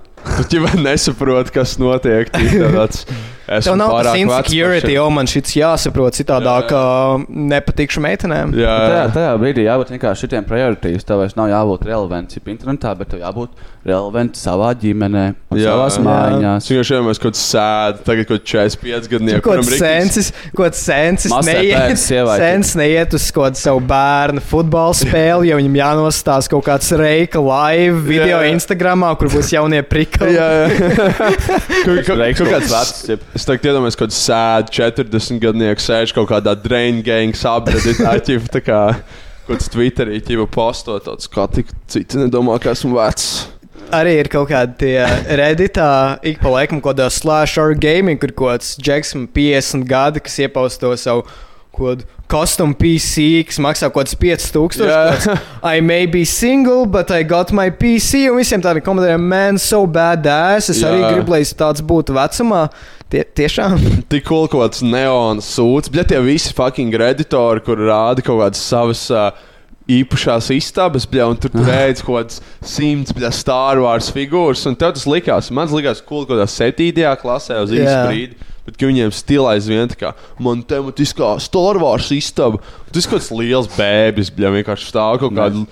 Tu jau nesaproti, kas notiek. ķip, Tāds, Tev nav tas insecurity, jo man šis jāsaprot citādāk, kā nepatikšu meitenēm. Jā, Tajā, jā. tajā brīdī jābūt vienkārši šitiem prioritīviem. Tev vairs nav jābūt relevantam internetā, bet tev jābūt relevantam savā ģimenē, Jā. savā Jā. mājās. Viņš jau ir kaut kāds sēdi, tagad kaut kāds 45 gadnieks. Kaut kāds sensis, kaut sensis neiet, sens neiet uz kaut savu bērnu futbola spēli, jo viņam jānostāsta kaut kāds reika live video Jā, jā. Instagramā, kur būs jaunie prikali. Jā, jā. Kaut- kaut- kaut kaut kāds vecs. Es tagad iedomājos, ka sēž 40 gadnieks, sēž kaut kādā drain gang sabredītā ķipa, kā kaut kāds Twitterī ķipa posto tāds, kā tik citi nedomā, ka esmu vecs. Arī ir kaut kādi tie redītā, ik pa laikam, kaut kādā slash or gaming, kur kaut kāds Jackson 50 gadi, kas iepauz to savu kādu custom PC, kas maksā kaut kāds 5000. Jā. kāds, I may be single, but I got my PC. Un visiem tādiem komentāriem, man, so badass. Es arī Jā. gribu, lai tāds būtu vecumā. Tie, tiešām. Tik cool kaut kāds neons sūds, bet tie visi fucking editori, kur rāda kaut kādas savas. Uh, Īpašās istabas, bļa, un tur tu redz kaut kādas simts Star Wars figūras. Un tev tas likās, man likās, cool, kaut kādā septītajā klasē uz īsu Jā. brīdi. Bet ka viņiem stilā aizvien tā kā man tematiskā Star Wars istaba. Tas kaut kāds liels bēbis, bļa, vienkārši stāv kaut kāda.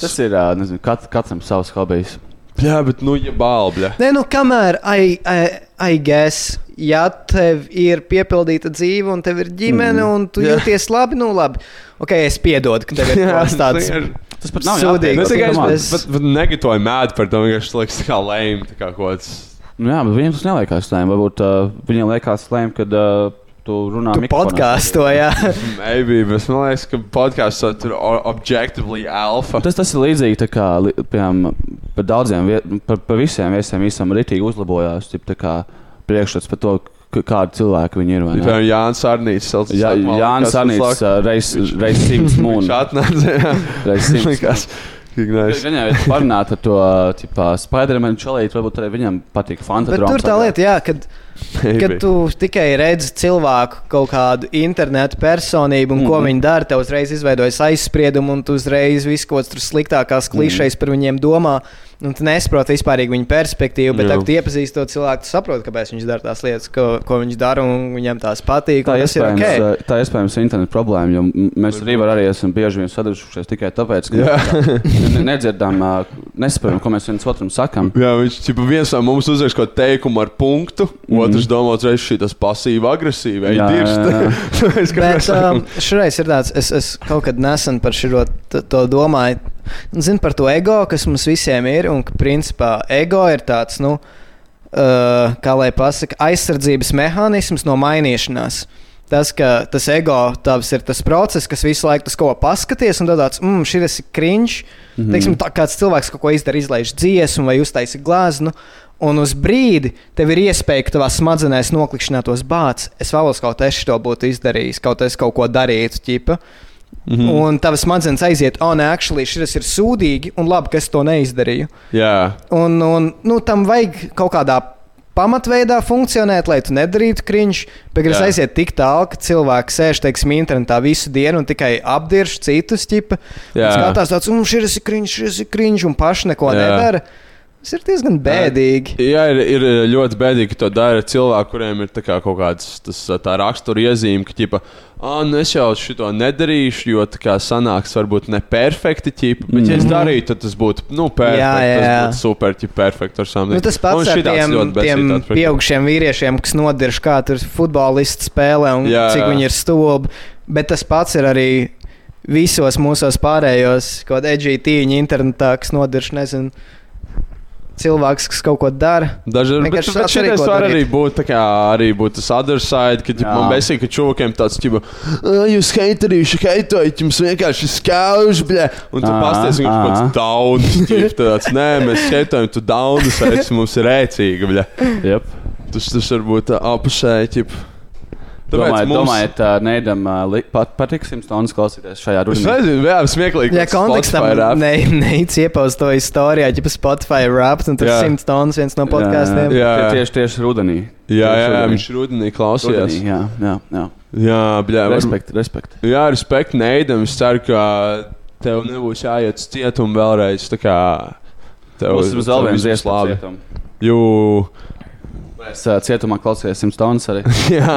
Tas ir, nezinu, kat, katram savs hobijs. Jā, bet nu, ja balbļa. Nē, nu, kamēr, I, I, I guess, ja tev ir piepildīta dzīve, un tev ir ģimene, mm. un tu Jā. jūties labi, nu labi. Ok, es piedodu, ka tev ir kas tāds. Tas pat nav Domā, es es- pat, pat negatoju mēdī par to, vienkārši tas liekas tā kā lēm, tā kā kaut kāds. Nu, jā, bet viņiem tas neliekas lēm. Varbūt uh, viņiem liekas lēm, kad uh, tu runā Tu mikrofonā. podkāsto, jā. Maybe, bet man liekas, ka podkāstā tur ir objektīvi alfa. Tas, tas ir līdzīgi tā kā piemēram, par daudziem, par, par visiem viesiem visam rītīgi uzlabojās. Tip, priekšstats par to, k- kādi cilvēki viņi ir. vai ne? Piemēram, Jānis Arnīts. Jā, Jānis Arnīts reiz reiz simts jā. Reiz simts. Ka nice. Viņam ir parunāt ar to Spidermanu čalīti, varbūt arī viņam patīk Bet fantastika. tur tā lieta, jā, kad, kad tu tikai redzi cilvēku kaut kādu internetu personību un mm -hmm. ko viņi dara, tev uzreiz izveidojas aizspriedumi, un tu uzreiz visu kaut kādas tur sliktākās klišejas par viņiem domā. Un tu nesaproti vispār viņu perspektīvu, bet tagad, iepazīsti to cilvēku, tu saproti, kāpēc viņš dara tās lietas, ko, ko viņš dara, un viņam tās patīk. Tā ir iespējams, ok. okay. tā iespējams ir interneta problēma, jo mēs arī, arī esam bieži vien sadarbojušies tikai tāpēc, ka ne- ne- nedzirdam, ā, nesaprotam, ko mēs viens otram sakam. Jā, viņš čipa, viens no mums uzrakst kaut kādu teikumu ar punktu, mm. Otrs domā, uzreiz šī tas jā. Tāpēc, ka Bet um, šoreiz ir tāds, es, es kaut kad nesen par šo to domāju. Un Zinu par to ego, kas mums visiem ir. Un ka principā ego ir tāds, nu, uh, kā lai pasakā, aizsardzības mehānisms no mainīšanās. Tas, ka tas ego tavs ir tas process, kas visu laiku tas ko paskaties, un tad tāds, mm, šis ir cringe. Mm -hmm. Teiksim, tā, kāds cilvēks kaut ko izdara, izlaiž dziesmu vai uztaisa glāznu. Un uz brīdi tev ir iespēja, ka tavā smadzenēs noklikšķinātos bāts. Es vēlos kaut es to būtu izdarījis, kaut es kaut ko darītu, ķipa. Mm -hmm. Un tavs smadzenes aiziet, oh, nē, actually, šis ir sūdīgi, un labi, ka es to neizdarīju. jā, Un, un nu, tam vajag kaut kādā pamatveidā funkcionēt, lai tu nedarītu kriņš. Bet es Jā. aiziet tik tālu, ka cilvēki sēž, teiksim, internetā visu dienu un tikai apdirž citus ķipa. Jā. Skatās tāds, un šis ir kriņš, šis ir kriņš, un paši neko Jā. nedara. Tas ir diezgan bēdīgi. Jā, ir, ir ļoti bēdīgi, ka to dara cilvēki, kuriem ir kā kaut kāds tas, tā rakstura iezīme, ka, ķipa, ah, nu es jau šo nedarīšu, jo tā kā sanāks varbūt ne perfekti, ķipa, bet, ja es darītu, tad tas būtu, nu, perfekti. Jā, jā. Tas būtu super, ķipa, perfekti ar samību. Nu, tas pats ar tiem, tiem pieaugušiem vīriešiem, kas nodirž kā tur futbolisti spēlē un Jā, jā, cik jā. viņi ir stulbi. Bet tas pats ir arī visos mūsos pārējos, kaut kādā edžītīņa internetā, kas nodirž, nezinu, cilvēks, kas kaut ko dara. Dažreiz arī ko var arī darīt. būt, tā kā, arī būt tas other side, ka ģip, Jā. man besīk, ka čūkiem tāds, ka jūs heitarīši, heitojat, jums vienkārši skauž, bļa, un tu pasties, ka viņš kaut dauns, ģip, tāds, nē, mēs heitojam, tu esi mums ir rēcīga, bļa. Yep. Tas, tas var būt apusēji, ģip. Tāpēc Domāju, mums- domājiet, uh, Neidam uh, pat, patiks simts stundas klausīties šajā Es rudenī. nezinu, jā, smieklīgi. Ja kontekstam ne, neic iepauz to istorijā, ja pa Spotify raps un tur Jā. 100 tonnas viens no podkāstiem. Jā. Tie- Tieši, tieši rudenī. Jā, jā, jā, viņš rudenī klausījās. Rudenī, jā, jā, jā. Jā, bļā, var- Respekt, respekt. Jā, respekt Neidam. Es ceru, ka tev nebūs jāiet uz cietumu vēlreiz. Tā kā tev Būs mums vēl viens būs labi. iespējas. Jū, Es uh, cietumā klausījos simts stundas arī. jā,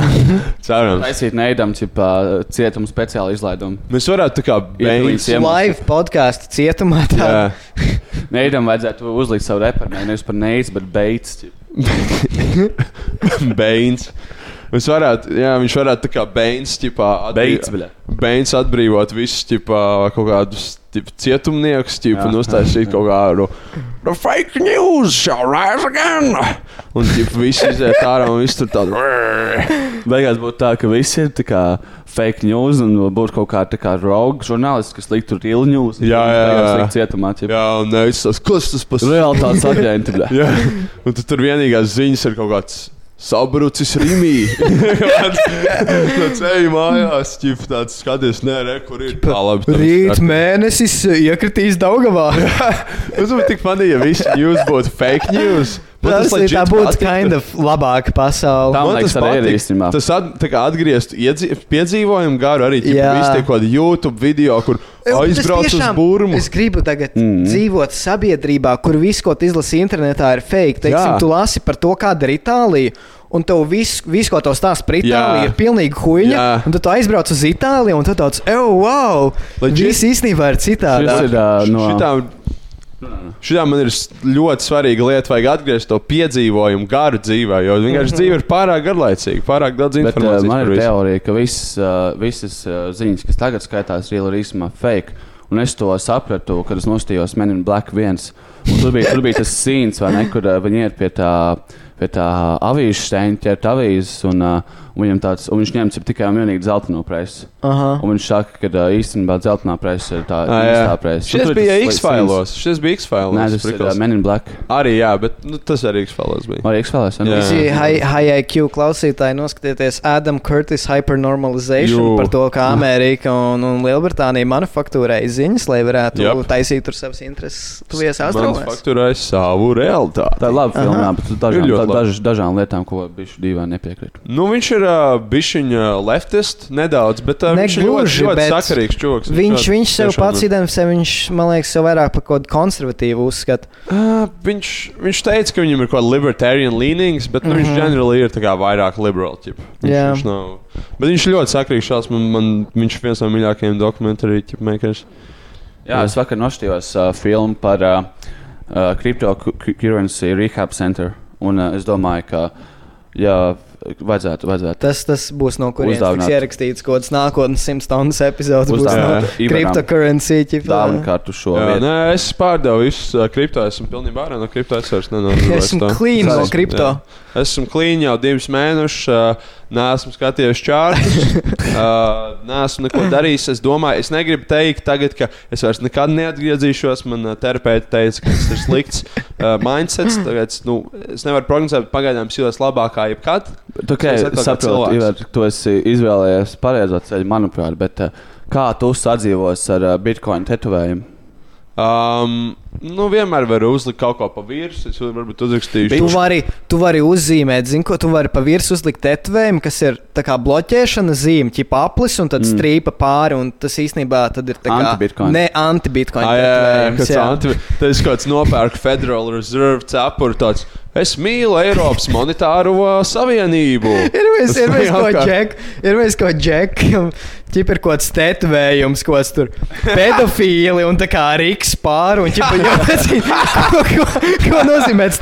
cerams. Taisīt Neidam, tipā cietuma speciāli izlaidumu. Mēs varētu tā kā Iet beigt. Ciemos. Live podkāstu cietumā. Tā. Jā, Neidam vajadzētu uzlikt savu reperu, nevis par neids, bet beidz. beins. Mēs varētu, jā, viņš varētu tā kā beins, Beidz, bļa. beins atbrīvot visus, ķipā, kaut kādus ķip, cietumniekus, ķipā, Jā. un uztaisīt kaut kādu. The fake news shall rise again! Un, ķipā, visi iziet ārā un viss tur tādu. Beigās būtu tā, ka visi ir tā kā fake news un būtu kaut kāda kā rogue žurnālisti, kas likt tur ilu news. Jā, jā, jā. likt Cietumā, ķip. Jā, un nevis tas, kas tas pats. Realitātes aģenti, bļa. Jā, un tu tur vienīgās ziņas ir kaut kāds. Sabrucis Rīgā. no ceļa mājās, ķip, tāds skaties, nē, re, kur ir tā labi. tev Rīt saka. mēnesis iekritīs Daugavā. Tas būtu tik funny, ja viss news būtu fake news. Tas, tas tā būtu patiktu. kind of labāka pasaule. Tā- Man liekas, tas arī ir īstenībā. Tas at, tā kā atgriezt iedzi- piedzīvojumu garu arī. Tie kaut kādi YouTube video, kur Tas aizbrauc uz tiešām- burbuļu. Es gribu tagad mm. Dzīvot sabiedrībā, kur viss, ko tu izlasi internetā, ir fake. Teiksim, Jā. tu lasi par to, kāda ir Itālija. Un tev viss, vis, ko tev stāsta par Itāliju, ir pilnīgi huīņa. Un tad tu aizbrauc uz Itāliju, un tu tāds, oh, wow! Legit. Viss īstenībā ir citādi. Šis ir uh, no. Šitā, šitā man ir ļoti svarīga lieta, vajag atgriezt to piedzīvojumu garu dzīvē, jo vienkārši dzīve ir pārāk garlaicīga, pārāk daudz Bet uh, informācijas. man par ir visu. teorija, ka viss, uh, visas uh, ziņas, kas tagad skaitās, ir īstenībā fake. Un es to sapratu, kad es nostājos Men in Black 1. Un Tur bija, tur bija tas sīns, kur uh, viņi iet pie tā, pie tā avīžu steņa, ķert avīzes, un, uh, viņam tāds, un viņš ņem cip tikai un vienīgi dzelteno presi. Aha. Un viņš saka, ka uh, īstenībā dzeltenā presa ir tā īstā presa. Šis ir bija. X-Files. Šis bija X-Files. Nē, tas ir uh, Men in Black. Arī, jā, bet nu, tas arī X-Files bija. Vai X-Files? Jā. Visi high, high IQ klausītāji noskatieties Adam Curtis hypernormalization Jū. par to, kā Amerika un, un Lielbritānija manufaktūrēja ziņas, lai varētu Jap. taisīt tur savas intereses tuvies austrumos. Fakturēja savu realitāti. Tā ir laba filma, jā, bet dažām, daž, dažām lietām, ko bijuši divi nepiekrīt. Nu, viņš ir uh, bišķiņa leftist nedaudz, bet uh, viņš ir ļoti, ļoti sakarīgs čoks. Viņš, viņš sev pats ir. identificē, viņš, man liekas, sev vairāk par kaut kādu konservatīvu uzskatu. Uh, viņš, viņš teica, ka viņam ir kaut kāda libertarian leanings, bet nu, mm -hmm. viņš ģenerāli ir tā kā vairāk liberal. Ķip. Viņš, Jā. viņš nav. Bet viņš ir ļoti sakarīgs. Šās, man, man, viņš ir viens no mīļākajiem dokumentāriem makers. Jā, es vakar nošķījos uh, filmu par uh, uh, cryptocurrency rehab center. Un uh, es domāju, ka jā, vajadzētu, vajadzētu. Tas, tas būs no kurienes tiks ierakstīts kaut kāds nākotnes simts stundas epizodes. Būs Uzdāvināt no Ivanam. cryptocurrency. ķipa. Dāvana kārtu šo Jā, vietu. nē, es pārdevu visu uh, kripto. Esmu pilnībā ārā no kripto. Es vairs nenodarboju. Esmu clean no kripto. jā. Esmu clean jau divus mēnešus. Uh, Nē, skatījies čārtus. uh, Nē, esmu neko darījis. Es domāju, es negribu teikt, tagad, ka es vairs nekad neatgriezīšos. Man terapeits teica, ka tas ir slikts uh, mindsets. Tagad, nu, es nevaru prognozēt, bet pagaidām es jūtos labāk kā jebkad. Tu kā saproti. Ivar, tu esi izvēlējies pareizo ceļu, manuprāt, bet uh, kā tu sadzīvos ar uh, bitkoinu tetovējumu? Um, nu, vienmēr var uzlikt kaut ko pa virsmu. Es varbūt uzrakstīšu. Tu vari, tu vari uzzīmēt, zini, ko tu vari pa virsmu uzlikt tetovējumu, kas ir tā kā bloķēšana zīme, ķipa aplis un tad mm. strīpa pāri. un Tas īstenībā tad ir tā kā Anti-bitcoin. Ne anti-bitcoin. Ah, jā, jā, jā, jā. anti- Tas ir kaut kāds nopērk Federal Reserve cepuru. Tāds, es mīlu Eiropas monetāro savienību. Ir džek, ir viens, ko džek, ķip ir kaut kāds tetovējums, ko tur pedofīli un tā kā riks pāri. Un ķipa, jau, nezinu, ko, ko, ko nozīmē tas,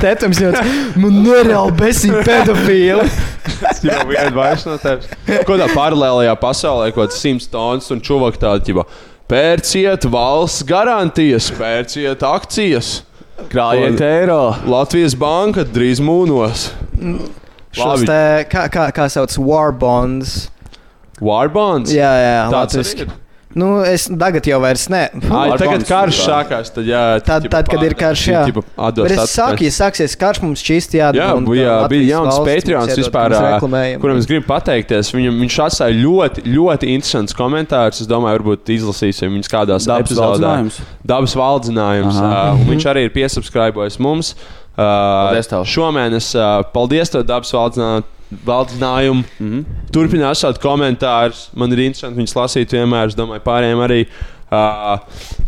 Man nereāli besīgi pedofīli. Tas jau viena vairs no tevis. Ko tā paralēlajā pasaulē, kaut kāds simts tons un čuvak tāda ģiba. Pērciet valsts garantijas, pērciet akcijas. Krājiet eiro! Latvijas banka drīz mūnos. Šos te, kā, kā, kā sauc, war bonds. Warbonds. Jā, jā, Tāds latviski. arī. Nu, es tagad jau vairs ne. Ai, tagad karš tā. sākās. Tad, jā, Tad, tad kad ir karš, jā. Bet es saku, ja sāksies karš, mums šķīst Jā, jādara. bija, bija jauns Patreons vispār, kuram es gribu pateikties. Viņam, viņš atstāja ļoti, ļoti interesants komentārus. Es domāju, varbūt izlasīsim viņus kādās Dabas epizodēs. valdzinājums. Dabas valdzinājums. Un Viņš arī ir piesubscribējis mums. Paldies Uh, tev. šomēnes, uh, paldies tev, dabas valdzinājumu. Valdzinājumu. Mm. -hmm. Turpināt atstāt komentārus. Man ir interesanti viņus lasīt vienmēr. Es domāju, pārējiem arī. Uh,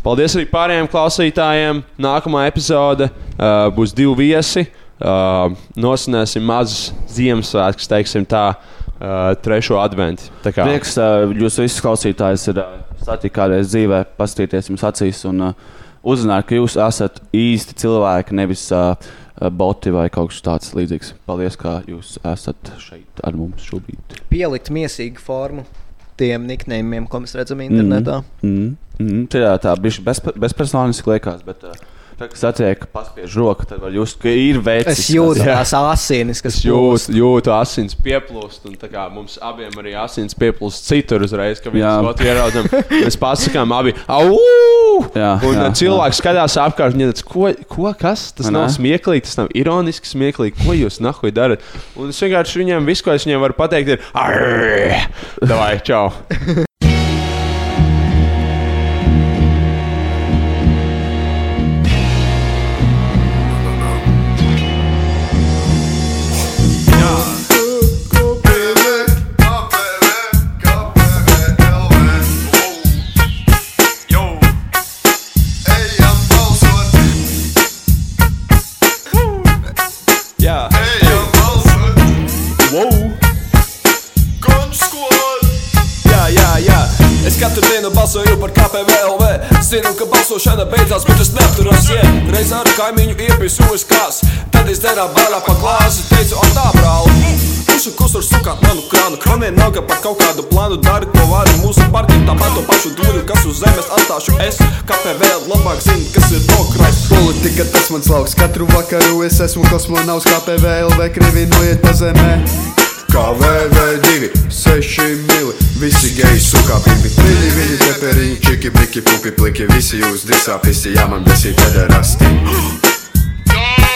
paldies arī pārējiem klausītājiem. Nākamā epizode uh, būs divi viesi. Uh, nosinēsim mazus Ziemassvētkus, teiksim tā, uh, trešo adventu. Prieks, uh, jūs visus klausītājus ir uh, satikt kādreiz dzīvē, paskatīties jums acīs un uh, uzzināt, ka jūs esat īsti cilvēki, nevis uh, boti vai kaut kas tāds līdzīgs. Paldies, ka jūs esat šeit ar mums šobrīd. Pielikt miesīgu formu tiem niknējumiem, ko mēs redzam internetā. Mm, mm, tā ir tā bijusi bezpe- bezpersoniski liekas, bet uh, tad, kad satiek, ka paspiež roku, tad var just, ka ir veids. Es jūtu tās asinis, kas Es jūtu, jūtu asins pieplūst, un tā kā mums abiem arī asins pieplūst citur uzreiz, kad Jā. mēs otru ieraudzām. Mēs pasakām, abi, au! Jā, un jā, jā, cilvēks skatās apkārt, un viņš ko, ko kas? Tas nav ne? smieklīgi, tas nav ironiski smieklīgi. Ko jūs nahuj darat? Un es vienkārši viņiem visu, ko es viņiem varu pateikt, ir arrrr! Davai, čau! balsoju par KPVLV. Zinu, ka balsošana beidzās, bet es neaturos. Yeah. Reiz ar kaimiņu iepīsūju kās. Tad es derā bārā pa glāzi. Teicu, o tā, brāl. Pušu kusur sukāt manu krānu. Kroniem nav, par kaut kādu plānu dari, ko vari. Mūsu partija tāpat to pašu dūri, kas uz zemes atstāšu es. KPVL labāk zinu, kas ir progress. Politika tas mans lauks, katru vakaru es esmu kosmonauts, kā PVLV krivi noiet pa zemē. Kā VV2, 6 mili, visi geji sukā pipi, pili, viņi teperiņi, čiki, pliki, pupi, pliki, visi jūs disā, visi jāman besī pederasti. Kam